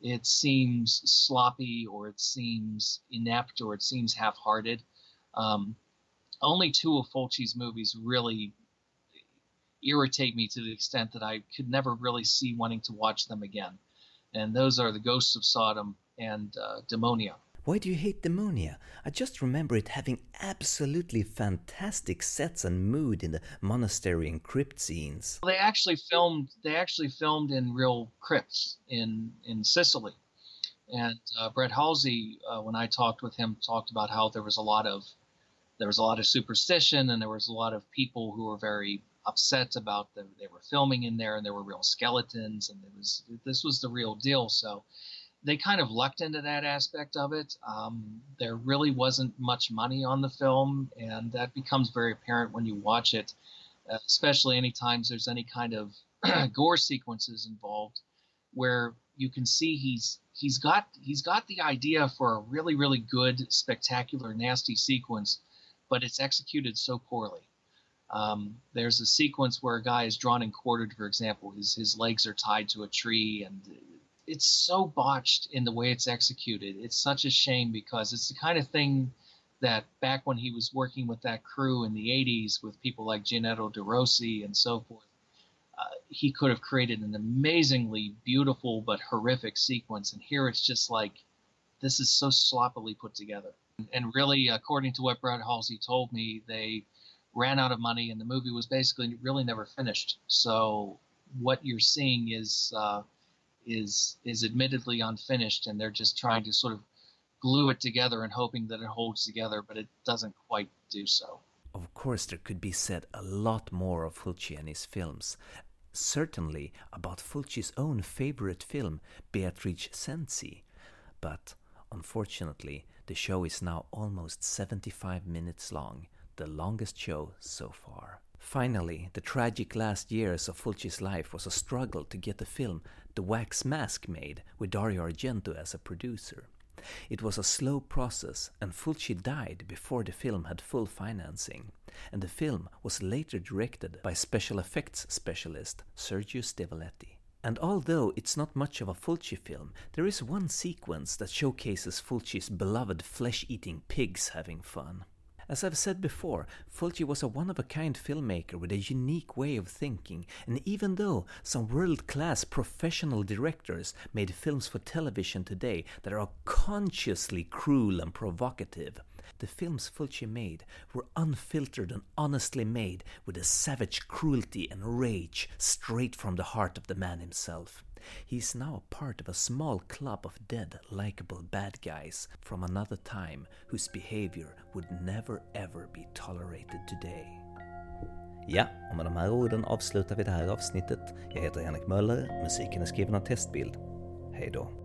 S3: it seems sloppy or it seems inept or it seems half-hearted. Um, only two of Fulci's movies really irritate me to the extent that I could never really see wanting to watch them again, and those are The Ghosts of Sodom and uh, Demonia.
S1: Why do you hate Demonia? I just remember it having absolutely fantastic sets and mood in the monastery and crypt scenes.
S3: They actually filmed. They actually filmed in real crypts in in Sicily, and uh, Brett Halsey, uh, when I talked with him, talked about how there was a lot of there was a lot of superstition and there was a lot of people who were very upset about. They were filming in there and there were real skeletons and it was this was the real deal. So they kind of lucked into that aspect of it. Um, there really wasn't much money on the film, and that becomes very apparent when you watch it, uh, especially anytime there's any kind of gore sequences involved, where you can see he's he's got he's got the idea for a really really good spectacular nasty sequence, but it's executed so poorly. Um, there's a sequence where a guy is drawn and quartered, for example. His his legs are tied to a tree, and it's so botched in the way it's executed. It's such a shame because it's the kind of thing that back when he was working with that crew in the 80s with people like Giannetto De Rossi and so forth, uh, he could have created an amazingly beautiful but horrific sequence. And here it's just like, this is so sloppily put together. And really, according to what Brett Halsey told me, they ran out of money and the movie was basically really never finished. So what you're seeing is. Uh, is is admittedly unfinished, and they're just trying to sort of glue it together and hoping that it holds together, but it doesn't quite do so.
S1: Of course, there could be said a lot more of Fulci and his films. Certainly about Fulci's own favorite film, Beatrice Cenci. But unfortunately, the show is now almost 75 minutes long, the longest show so far. Finally, the tragic last years of Fulci's life was a struggle to get the film The Wax Mask made with Dario Argento as a producer. It was a slow process, and Fulci died before the film had full financing, and the film was later directed by special effects specialist Sergio Stivaletti. And although it's not much of a Fulci film, there is one sequence that showcases Fulci's beloved flesh eating pigs having fun. As I've said before, Fulci was a one of a kind filmmaker with a unique way of thinking, and even though some world class professional directors made films for television today that are consciously cruel and provocative, the films Fulci made were unfiltered and honestly made with a savage cruelty and rage straight from the heart of the man himself. He is now a part of a small club of dead, likable bad guys from another time whose behavior would never ever be tolerated today. Ja, och med de här orden avslutar vi det här avsnittet. Jag heter Henrik Möller, musiken är skriven av Testbild. Hej då.